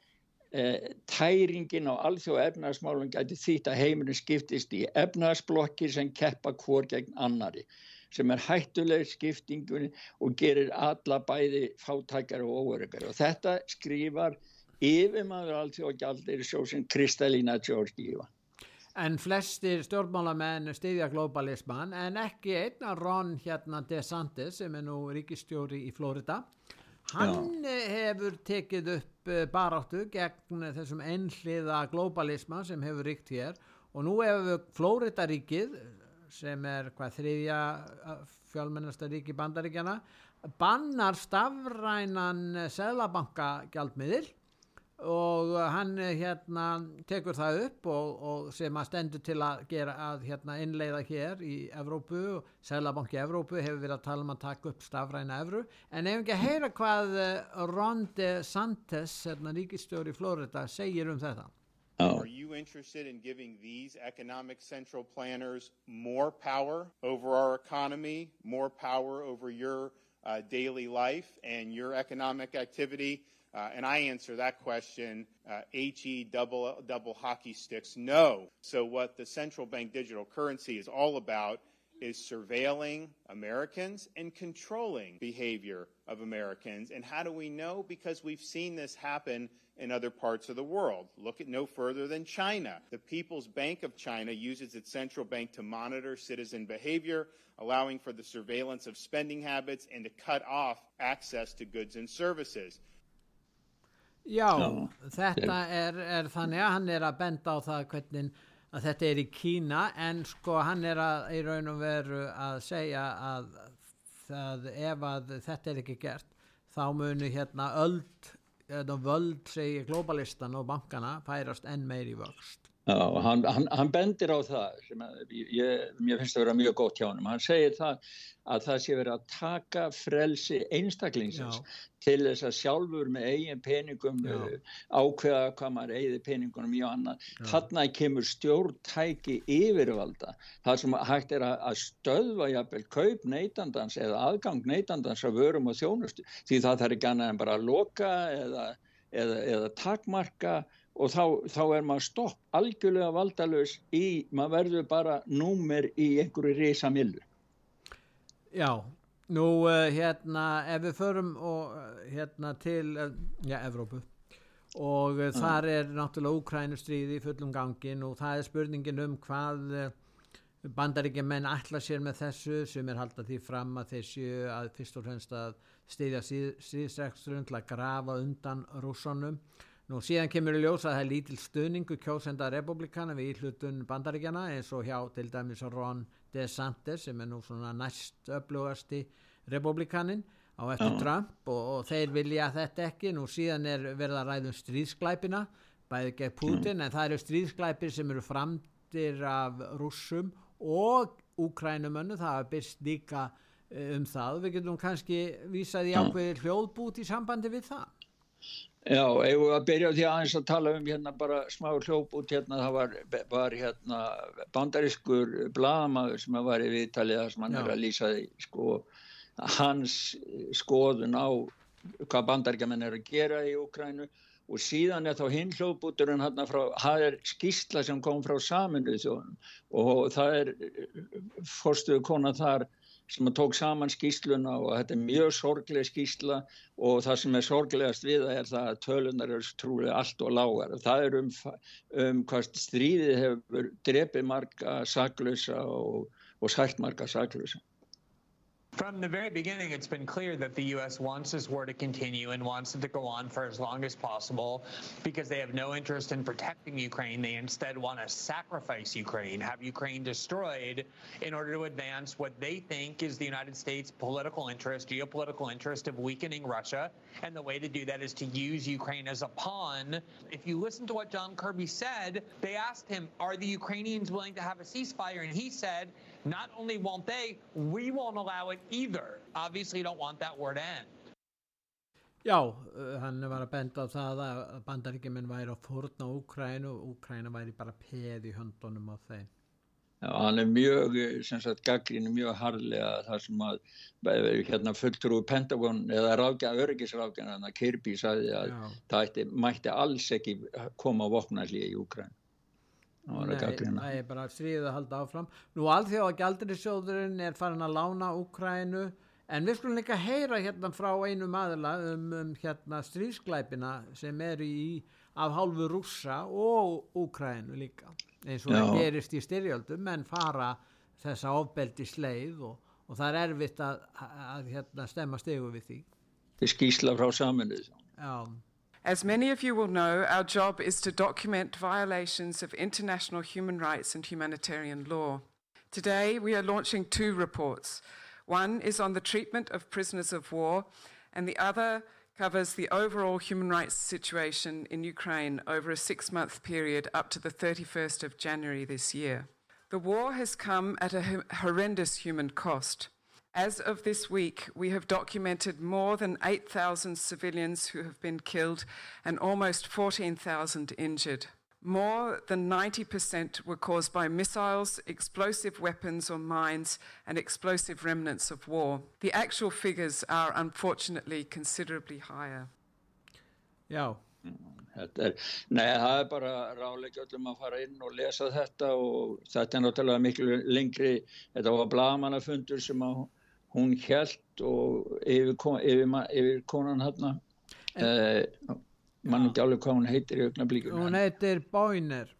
e, tæringin á alþjóða efnarsmálun gæti þýtt að heimilun skiptist í efnarsblokkir sem keppa hvort gegn annari sem er hættuleg skiptingunni og gerir alla bæði fátækjar og óöryggar og þetta skrifar yfirmaður alltaf og gjaldir sjósinn Kristalína Georgíva. En flestir stjórnmálamenn stiðja globalisman en ekki einna Ron hérna DeSantis sem er nú ríkistjóri í Florida. Hann Já. hefur tekið upp eh, baráttu gegn þessum einhliða globalisman sem hefur ríkt hér og nú hefur Florida ríkið sem er hvað þriðja fjálmennasta ríki bandaríkjana bannar stafrænan seglabanka gjaldmiðil og hann hérna tekur það upp og, og sem að stendur til að gera að hérna innleiða hér í Evrópu og Sælabanki Evrópu hefur verið að tala um að taka upp stafræna Evru. En ef ekki að heyra hvað Ron DeSantis hérna ríkistjóri í Florida segir um þetta Oh. Are you interested in giving these economic central planners more power over our economy, more power over your uh, daily life and your economic activity? Uh, and I answer that question, uh, HE double, double hockey sticks, no. So what the central bank digital currency is all about is surveilling Americans and controlling behavior of Americans. And how do we know? Because we've seen this happen in other parts of the world. Look at no further than China. The People's Bank of China uses its central bank to monitor citizen behavior, allowing for the surveillance of spending habits and to cut off access to goods and services. Já, Já, þetta er, er þannig að hann er að benda á það hvernig að þetta er í Kína en sko hann er að í raun og veru að segja að það, ef að þetta er ekki gert þá munu hérna öld, eða völd segi globalistan og bankana færast enn meir í vöxt. Já, hann, hann, hann bendir á það sem ég, mér finnst að vera mjög gótt hjá hann hann segir það að það sé verið að taka frelsi einstaklingsins Já. til þess að sjálfur með eigin peningum Já. Uh, ákveða hvað maður eigið peningunum í og annað þarna kemur stjórntæki yfirvalda það sem hægt er að stöðva jafnvel kaup neytandans eða aðgang neytandans að vörum og þjónustu því það þarf ekki annað en bara að loka eða, eða, eða takmarka og þá, þá er maður stopp algjörlega valdalös í, maður verður bara númer í einhverju reysa millu. Já, nú uh, hérna ef við förum og, uh, hérna til, uh, já, Evrópu. Og uh, þar er náttúrulega Úkrænustríði í fullum gangin og það er spurningin um hvað bandaríkja menn ætla sér með þessu sem er haldað því fram að þeir séu að fyrst og fremst að stiðja síðstrekstrun til að grafa undan rússonum Nú síðan kemur í ljós að það er lítil stöningu kjósenda republikana við íhlutun bandaríkjana eins og hjá til dæmis Ron DeSantis sem er nú svona næst öflugasti republikanin á eftir uh. Trump og, og þeir vilja þetta ekki. Nú síðan er verið að ræðum stríðsklæpina bæðið gegn Putin uh. en það eru stríðsklæpir sem eru framtir af rússum og úkrænumönnu það er byrst líka eh, um það. Við getum kannski vísað í ákveðir hljóðbút í sambandi við það. Já, ef við að byrja því aðeins að tala um hérna bara smá hljóp út hérna, það var, var hérna bandariskur bladamæður sem var í viðtalið að sem hann Já. er að lýsa því sko, hans skoðun á hvað bandaríkjaman er að gera í Ukrænu og síðan er þá hinn hljóputurinn hérna frá, það er skýrsla sem kom frá saminuð þjóðum og það er fórstuðu konar þar sem tók saman skýsluna og þetta er mjög sorgleg skýsla og það sem er sorglegast við það er það að tölunar eru trúlega allt og lágar. Það er um, um hvað stríðið hefur drefið marga saklösa og, og sætt marga saklösa. From the very beginning, it's been clear that the U.S. wants this war to continue and wants it to go on for as long as possible because they have no interest in protecting Ukraine. They instead want to sacrifice Ukraine, have Ukraine destroyed in order to advance what they think is the United States' political interest, geopolitical interest of weakening Russia. And the way to do that is to use Ukraine as a pawn. If you listen to what John Kirby said, they asked him, Are the Ukrainians willing to have a ceasefire? And he said, Not only won't they, we won't allow it either. Obviously, you don't want that to end. Já, uh, hann var að benda á það að bandaríkjumenn væri að fórna Úkrænu og Úkræna væri bara peð í höndunum á þeim. Já, hann er mjög, sem sagt, gaggrínu mjög harlega það sem að hérna fulltrú Pentagon eða rákja, að Kirby sagði að Já. það ætti, mætti alls ekki koma á vopnalli í Úkræn. Nei, bara stríðið að halda áfram. Nú alþjóða gældurisjóðurinn er farin að lána Úkrænu en við skulum líka heyra hérna frá einu maðurla um, um hérna stríðsklæpina sem er í af hálfu rússa og Úkrænu líka eins og Já. það gerist í styrjöldum menn fara þessa ofbeldi sleið og, og það er erfitt að, að, að hérna, stemma stegu við því Skísla frá saminuð As many of you will know, our job is to document violations of international human rights and humanitarian law. Today, we are launching two reports. One is on the treatment of prisoners of war, and the other covers the overall human rights situation in Ukraine over a six month period up to the 31st of January this year. The war has come at a horrendous human cost. As of this week, we have documented more than 8,000 civilians who have been killed and almost 14,000 injured. More than 90% were caused by missiles, explosive weapons or mines, and explosive remnants of war. The actual figures are unfortunately considerably higher. Já. Er, nei, það er bara ráleik öllum að fara inn og lesa þetta og þetta er náttúrulega miklu lengri, þetta var blagamannafundur sem hún held og yfir, yfir, yfir konan. En, uh, mann ekki alveg hvað hún heitir í augnablíkun hún heitir Boyner.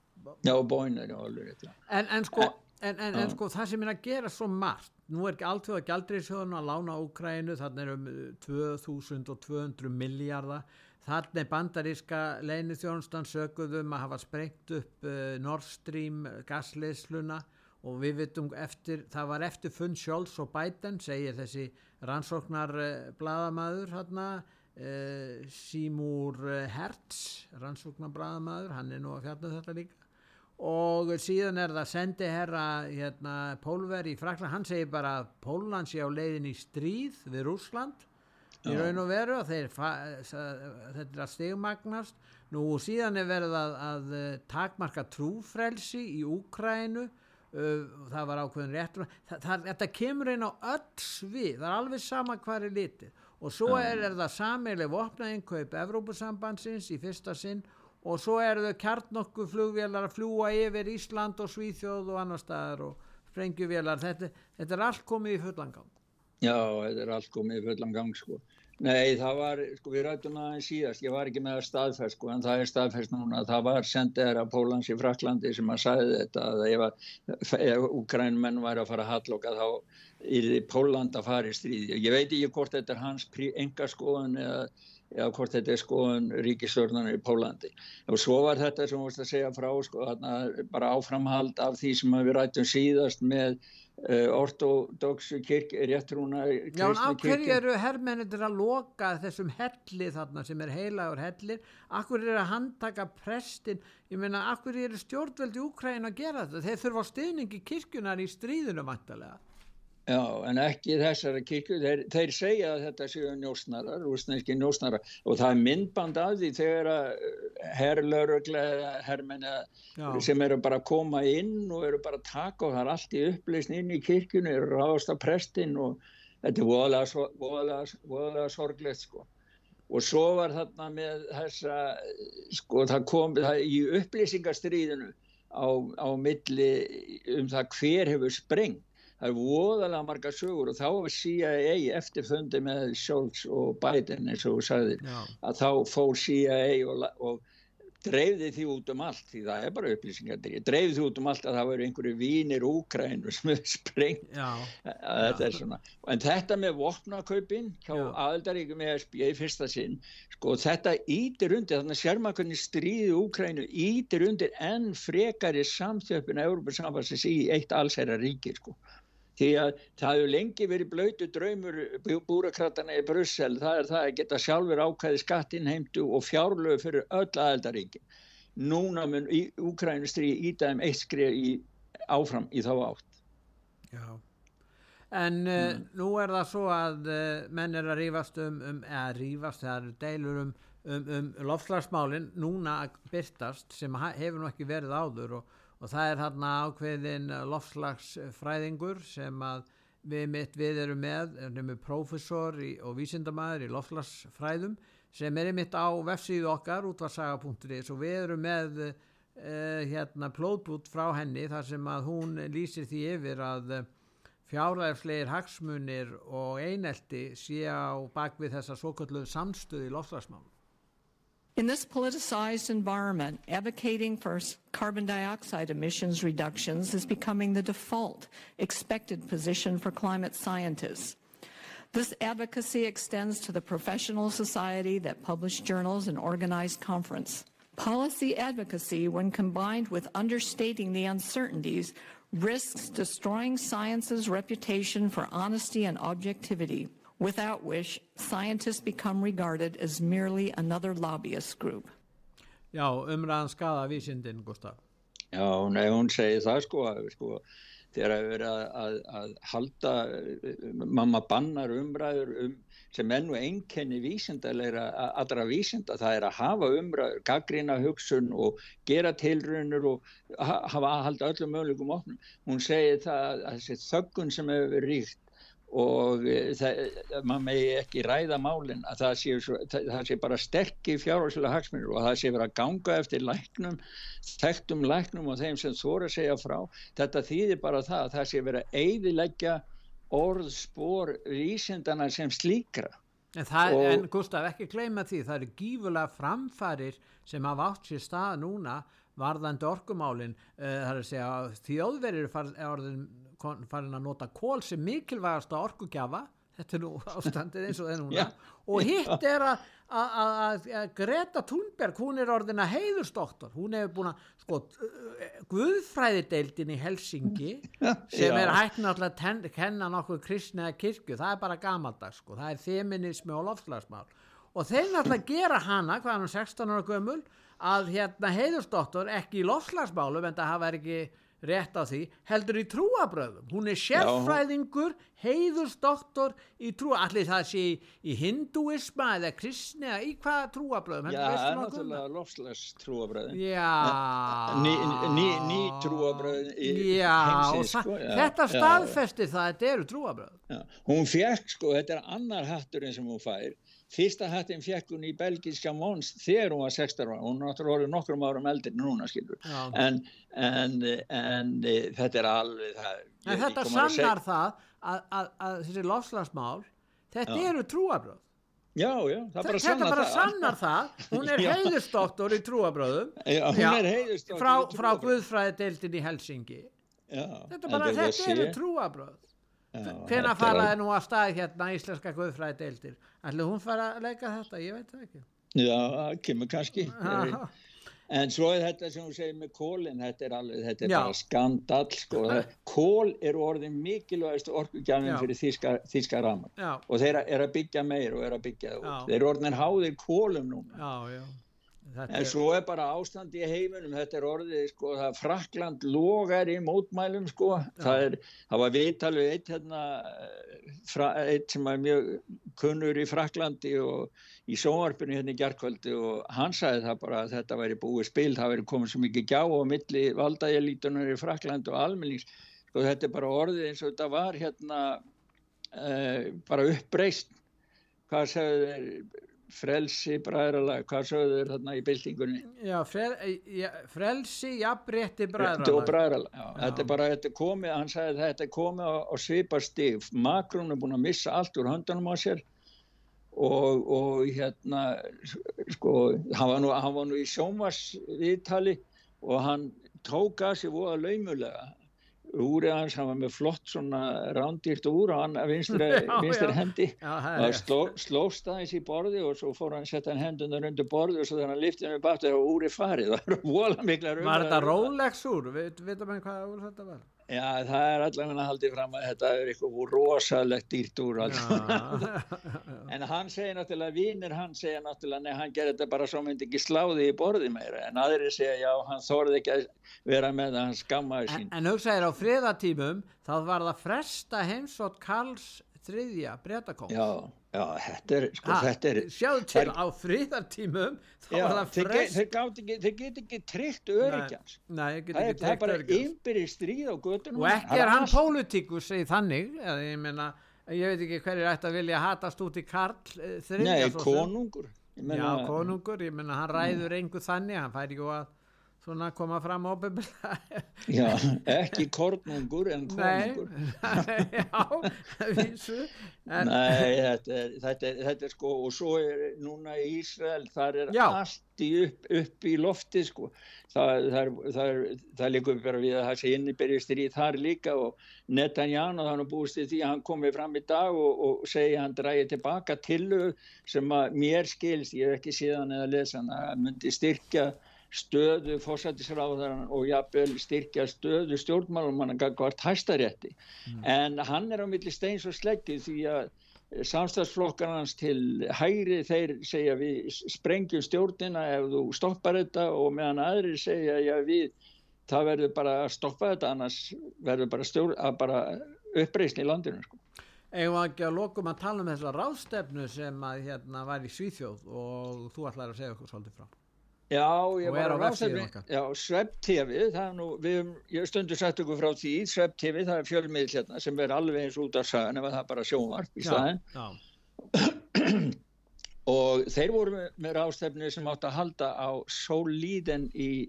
Já Boyner, já alveg en, en sko, en, en, en sko það sem er að gera svo margt nú er ekki allt því að gældriðsjóðun að lána Úkrænu þannig er um 2200 miljardar þannig er bandaríska leinithjónustan söguðum að hafa sprengt upp uh, Nord Stream gasleisluna og við vitum eftir, það var eftir funn Scholz og Biden segir þessi rannsóknar uh, bladamæður hérna Uh, Seymour Hertz rannsóknarbræðamæður, hann er nú að fjalla um þetta líka. Og síðan er það sendi herra hérna, Pólver í Frakland, hann segir bara að Pólland sé á leiðin í stríð við Rúsland í raun og veru og þeir, þetta er að stegmagnast nú síðan er verið að, að eh, takmarka trúfrelsi í Úkrænu það var ákveðin réttur. Það, það, þetta kemur einn á öll svið það er alveg sama hvað er litið. Og svo er, er það samileg vopnaðinkaup Evrópusambandsins í fyrsta sinn og svo eru þau kjarnokku flugvélar að fljúa yfir Ísland og Svíþjóð og annar staðar og sprengjuvélar. Þetta, þetta er allt komið í fullangang Já, þetta er allt komið í fullangang sko Nei, það var, sko við rættum aðeins síðast, ég var ekki með að staðfæst sko en það er staðfæst núna að það var sendið að Pólans í Fraklandi sem að sagði þetta að ef, Ukrænmenn væri að fara að halloka þá í Póland að fara í stríði. Ég veit ekki hvort þetta er hans enga skoðun eða, eða hvort þetta er skoðun ríkistörnarnar í Pólandi. Og svo var þetta sem við vortum að segja frá, sko, bara áframhald af því sem við rættum síðast með ortodoxu kirk, réttrúna. Já, en á hverju eru herrmennir að loka þessum helli þarna sem er heilagur hellir? Akkur eru að handtaka prestin? Ég meina, akkur eru stjórnveldi Úkræn að gera þetta? Þeir þurfa á stuðningi kirkjunar í stríðinu vantarlega. Já, en ekki þessara kirkju, þeir, þeir segja að þetta séu njósnarar, rúsnænski njósnarar. Og það er myndband af því þegar að eh, herrlauruglega, herrmenna sem eru bara að koma inn og eru bara að taka og það er allt í upplýsn inn í kirkjunu, eru ráðast af prestinn og þetta er voðalega, voðalega, voðalega sorglegt sko. Og svo var þarna með þessa, sko það kom það, í upplýsingastriðinu á, á milli um það hver hefur sprengt það er voðalega marga sögur og þá var CIA eftir fundi með Scholz og Biden eins og þú sagðir að þá fór CIA og, og dreifði því út um allt því það er bara upplýsingar dreifði því út um allt að það voru einhverju vínir úkrænur sem er sprengt þetta svona. en þetta með vopnakaupin hjá aðeldaríkum ESB í fyrsta sinn sko þetta ítir undir þannig að sérmakunni stríði úkrænu ítir undir enn frekari samþjöfun að Európa samfansins í eitt allsæra ríki sko því að það hefur lengi verið blöytu draumur búrakratana í Brussel, það er það að geta sjálfur ákvæði skattinheimtu og fjárlögu fyrir öll aðeldaríkin. Núna mun Úkrænustri ídæðum eitt skrið í, áfram í þá átt. Já, en mm. uh, nú er það svo að uh, menn er að rífast um, um eða rífast, það eru deilur um, um, um lofslagsmálinn núna að byrtast sem hefur nú ekki verið áður og og það er hérna ákveðin lofslagsfræðingur sem að við mitt við erum með, erum við profesor í, og vísindamæður í lofslagsfræðum sem er mitt á vefsíðu okkar útvarsaga.is og við erum með uh, hérna plótbút frá henni þar sem að hún lýsir því yfir að fjárlæðislegir hagsmunir og einelti sé á bakvið þessa svo kallu samstöði í lofslagsmálum. In this politicized environment, advocating for carbon dioxide emissions reductions is becoming the default expected position for climate scientists. This advocacy extends to the professional society that publish journals and organize conference. Policy advocacy, when combined with understating the uncertainties, risks destroying science's reputation for honesty and objectivity without which scientists become regarded as merely another lobbyist group. Já, umræðan skada vísindin, Gustaf. Já, nei, hún segir það sko, sko þegar að vera að, að, að halda, mamma bannar umræður um, sem ennu einkenni vísindarleira allra vísinda, það er að hafa umræður, gaggrina hugsun og gera tilrunur og hafa að halda öllum möguleikum opnum. Hún segir það að þessi þöggun sem hefur ríkt og eh, maður megi ekki ræða málinn að það sé, svo, það, sé bara sterkir fjárháslega hagsmunir og það sé verið að ganga eftir læknum, þekktum læknum og þeim sem þóra segja frá. Þetta þýðir bara það að það sé verið að eidilegja orðspor vísindana sem slíkra. En, það, og, en Gustaf, ekki gleyma því það eru gífulega framfærir sem hafa átt sér stað núna varðandi orkumálin. Uh, segja þjóðverið er orðin farin að nota kól sem mikilvægasta orkugjafa. Þetta er nú ástandið eins og það er núna. Yeah. og hitt er að, að, að, að Greta Thunberg hún er orðina heiðurstoktor hún hefur búin að sko Guðfræðideildin í Helsingi sem er hægt náttúrulega að kenna nokkuð kristni eða kirkju, það er bara gamaldags sko, það er feminismi og lofslagsmál og þeir náttúrulega gera hana hvaðan um 16 ára gömul að hérna heiðurstoktor ekki í lofslagsmálum en það hafa ekki rétt á því, heldur í trúabröðum hún er sérfræðingur heiðursdoktor í trúa allir það sé í, hinduisma eða kristni eða í hvaða trúabröðum Já, er náttúrulega lofslags trúabröðum Já. Ný, ný, ný trúabröðum Já, heimsins, sko, já, þetta staðfesti það að þetta eru trúabröðum Hún fekk sko, þetta er annar hatturinn sem hún fær Fyrsta hattin fekk hún í belgiska Mons þegar hún var 16 ára, hún er náttúrulega nokkrum árum eldir núna skilur, en, en, en e, þetta er alveg það. En þetta sannar það að, að, að þessi lofslagsmál, þetta já. eru trúabröð. Já, já, það bara sannar það. Þetta bara sannar það, hún er heiðustoktor í trúabröðum, er frá, frá Guðfræðideildin í Helsingi. Já, þetta, bara, þetta eru trúabröð. Hvena faraði nú að stað hérna íslenska guðfræði deildir? Ætlu hún fara að leika þetta? Ég veit það ekki. Já, kemur kannski. En svo er þetta sem þú segir með kólinn, þetta er, alveg, þetta er bara skandall sko. Kól er orðin mikilvægast orkugjafin fyrir þíska, þíska ramar og þeir er að byggja meir og er að byggja það út. Já. Þeir er orðin háðir kólum núna. Já, já. Þetta en svo er bara ástand í heiminum þetta er orðið sko það Frakland logar í mótmælum sko. Ja. það, er, það var viðtalið eitt hérna fra, eitt sem er mjög kunnur í Fraklandi og í sóarpunni hérna í gerðkvöldi og hann sagði það bara að þetta væri búið spil það væri komið svo mikið gjá og milli valdajelítunar í Frakland og almennings. Sko þetta er bara orðið eins og þetta var hérna uh, bara uppbreyst hvað segðu þeir frelsi bræðralag, hvað sögðu þér þarna í byltingunni? Já, frel, ja, frelsi, jafnrétti bræðralag. bræðralag. Já, já. Þetta er bara, þetta er komið, hann sagði að þetta er komið á, á svipa stíf. Makrún er búin að missa allt úr höndunum á sér og, og hérna sko, hann var nú, hann var nú í sjómasviðtali og hann tók að sig voða laumulega úrið hans, hann var með flott svona rándýrt úr og hann vinstri hendi. Og sló, slóst aðeins í borði og svo fór hann að setja hendunar undir borði og svo þegar hann liftið með bættu og úrið farið. Það var vola mikla Var þetta Rolex úr? Veitum við hvað úr þetta var? Já, það er allavega haldið fram að þetta er eitthvað rosalegt dýrt úr en hann segir náttúrulega vinnir hann segir náttúrulega nei, hann gerir þetta bara svo myndi ekki sláði í borði meira. En aðri segja já, hann þorði ekki að vera með það, hann skammaði sín. En, en hugsaðir á friðatímum þá var það fresta heimsótt Karls þriðja breytakóng Já, já, þetta er, sko, ha, þetta er Sjáðu til er, á friðartímum þá já, var það frest Þeir, þeir, þeir get ekki tryggt öryggjans Nei, nei það, er, er bara einbyrði stríð á göttunum Og ekki er hann pólitíkus í þannig, eða ég meina ég veit ekki hverju ætti að vilja hatast út í Karl eh, þriðja Nei, konungur meina, Já, konungur, ég menna hann ræður engu þannig, hann fær ekki að svona koma fram ábyrgla Já, ekki kornungur en konungur. Nei, já, vísu en... Nei, þetta er, þetta, er, þetta er sko og svo er núna í Ísrael þar er já. allt í upp, upp í lofti sko. Það, það, það, það líkur bara við að það sé innibyrjastir í þar líka og Netanjána þannig að búist því að hann komi fram í dag og, og segja hann dræði tilbaka til sem að mér skilst, ég hef ekki síðan eða lesa hann að myndi styrkja stöðu fórsættisráðaran og jafnvel styrkja stöðu stjórnmálum hann að hvart hæstarétti mm. en hann er á milli steins og sleggi því að samstagsflokkarnans til hægri þeir segja við sprengjum stjórnina ef þú stoppar þetta og meðan aðri segja já við það verður bara að stoppa þetta annars verður bara, bara uppreysni í landinu sko. Eða ekki að lokum að tala um þessa ráðstefnu sem að hérna var í Svíþjóð og þú ætlaði að segja okkur svolítið frá Já, ég var að ráðstefni, já, Svepp-TV, það er nú, við hefum stundu sagt okkur frá því, Svepp-TV, það er fjölmiðl hérna sem er alveg eins út af sagan ef það er bara sjónvarp í staðin. og þeir voru með, ráðstefni sem átt að halda á Solíden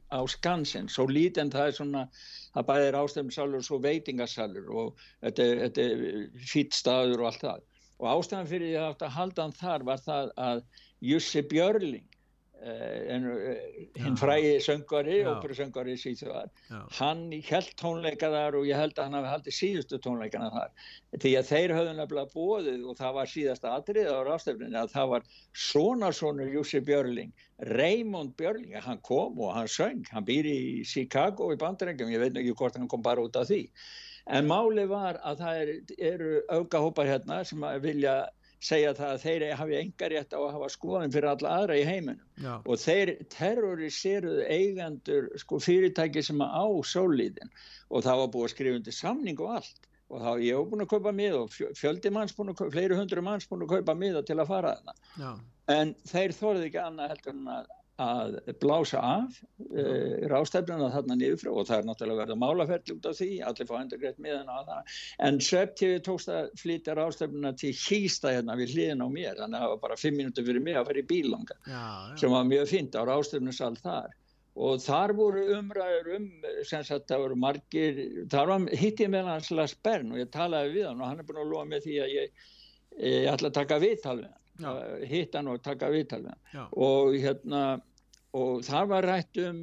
á Skansen. Solíden það er svona, það bæðir ráðstefnisalur og svo veitingasalur og þetta, þetta er fýtt staður og allt það. Og ástæðan fyrir því að átt að halda hann þar var það að Jussi Björling hinn fræði söngari, óperusöngari síðan, hann held tónleika þar og ég held að hann hafi haldið síðustu tónleikana þar. Því að þeir höfðu nefnilega bóðið og það var síðasta atrið á rástefninu að það var sonarsonur Jussi Björling Raymond Björling, hann kom og hann söng. Hann býr í Chicago í bandarengjum ég veit ekki hvort hann kom bara út af því. En máli var að það er, eru aukahópar hérna sem vilja segja það að þeir hafi enga rétt á að hafa skoðin fyrir alla aðra í heiminum. Já. og þeir terroriseruðu eigandur sko, fyrirtæki sem á sólíðin og það var búið að skrifa undir samning og allt. Og þá ég hef búin að kaupa mið og fjöldi manns búin að kaupa, fleiri hundru manns búin að kaupa miða til að fara þarna. En þeir þorði ekki annað heldur en að að blása af uh, rástefnuna þarna niður frá og það er náttúrulega verið að málaferðli út af því allir fá endur greitt miðan á það. En Svepp-TV tókst að flytja rástefnuna til hýsta hérna við hliðin á mér þannig að það var bara fimm minúti fyrir mig að fara í bílanga já, já. sem var mjög fint á rástefnusal þar. Og þar voru umræður um sem sagt það voru margir þar var hittið með hans Lars Bern og ég talaði við hann og hann er búin að lofa með því að ég, ég ætla að taka viðtal við hann hitt hann og taka viðtal við hann. Og hérna og það var rætt um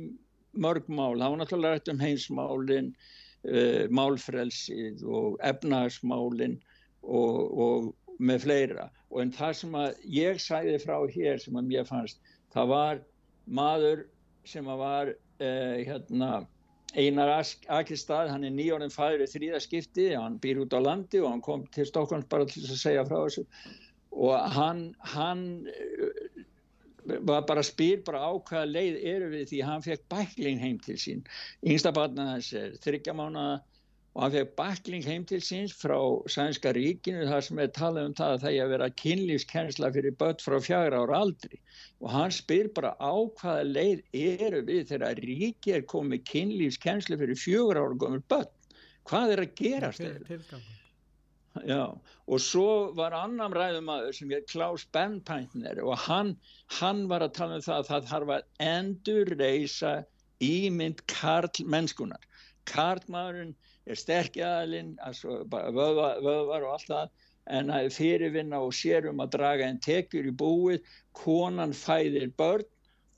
mörg mál, það var náttúrulega rætt um heimsmálin, uh, málfrelsið og efnagsmálin og, og með fleira. Og en það sem að ég sæði frá hér sem að mér fannst, það var maður sem að var uh, hérna Einar Akistad, hann er nýjórnum fæður í þrýðaskipti, hann býr út á landi og hann kom til Stokkons bara til að segja frá þessu og hann, hann var bara spyr bara á hvaða leið eru við því hann fekk bækling heim til sín. Yngsta barna þess er þryggjamána og hann fekk bækling heim til síns frá Sænska ríkinu þar sem er talað um það að það er að vera kynlífskennsla fyrir börn frá fjagra ára aldri. Og hann spyr bara á hvaða leið eru við þegar ríki er komið kynlífskennsla fyrir fjögur ára komið börn. Hvað er að gerast þeirra Já, og svo var annan ræðumæður sem er Klaus Bernpæntner og hann, hann var að tala um það að það þarf að endur reysa ímynd Karl mennskunar. Karlmaðurinn er sterkjaðalinn, vöðvar og allt það en að fyrirvinna og sérum að draga en tekjur í búið, konan fæðir börn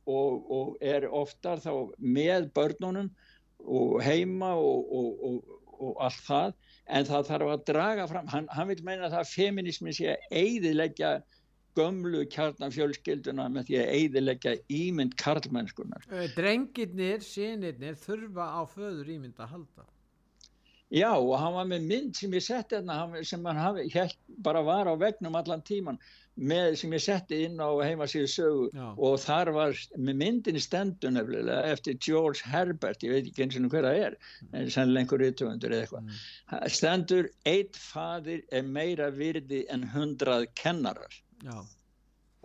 og, og er oftar þá með börnunum og heima og, og, og allt það en það þarf að draga fram, hann, hann vil meina það að feminismi sé að eidilegja gömlu kjarnafjölskylduna með því að eidilegja ímynd karlmennskunar. Drengirnir, sínirnir þurfa á föður ímynd að halda. Já og hann var með mynd sem ég setti hérna sem hann hér, bara var á vegnum allan tíman með sem ég setti inn á heimasíðu sögu Já. og þar var með myndinni stendur nefnilega eftir George Herbert, ég veit ekki eins og hver það er mm. en sannlega einhver rítumundur eða eitthvað mm. stendur, eitt fadir er meira virði en hundrað kennarar Já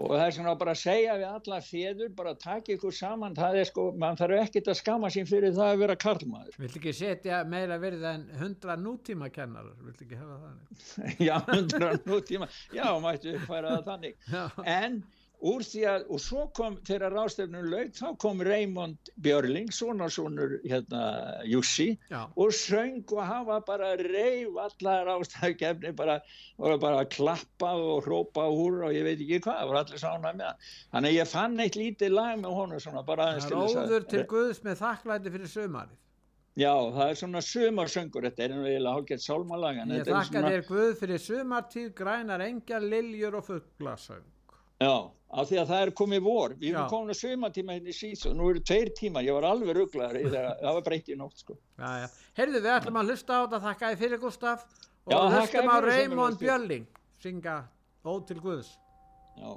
og það er svona bara að segja við alla fjöður bara taka ykkur saman það er sko, mann þarf ekkert að skama sín fyrir það að vera karlmaður. Vill ekki setja meira verið en hundra nútíma kennarar, vill ekki hefa þannig Já, hundra nútíma já, mættu færa það þannig. En úr því að, og svo kom þegar rástefnum lög, þá kom Raymond Björling, svona svonur hérna Jussi og söng og hafa bara reyf allar rástefni bara, bara klappa og hrópa úr og ég veit ekki hvað, það var allir sána með það. Þannig að ég fann eitt lítið lag með honu svona bara aðeins til þess að Róður til Guðs með þakklæti fyrir sömarið Já, það er svona sumarsöngur, þetta er eiginlega hálfgett sálmalagan Ég þakka svona... þér Guð fyrir sumartíð, grænar engjar, liljur og fugglasöng Já, af því að það er komið vor. Við erum komin að söma tíma hérna í síðs og nú eru tveir tíma, ég var alveg rugglaður það var breytt í nótt sko. Herðu við ætlum að hlusta á þetta, þakka þið fyrir Gustaf og Já, hlustum á Raymond Björling. Synga Ód til Guðs. Já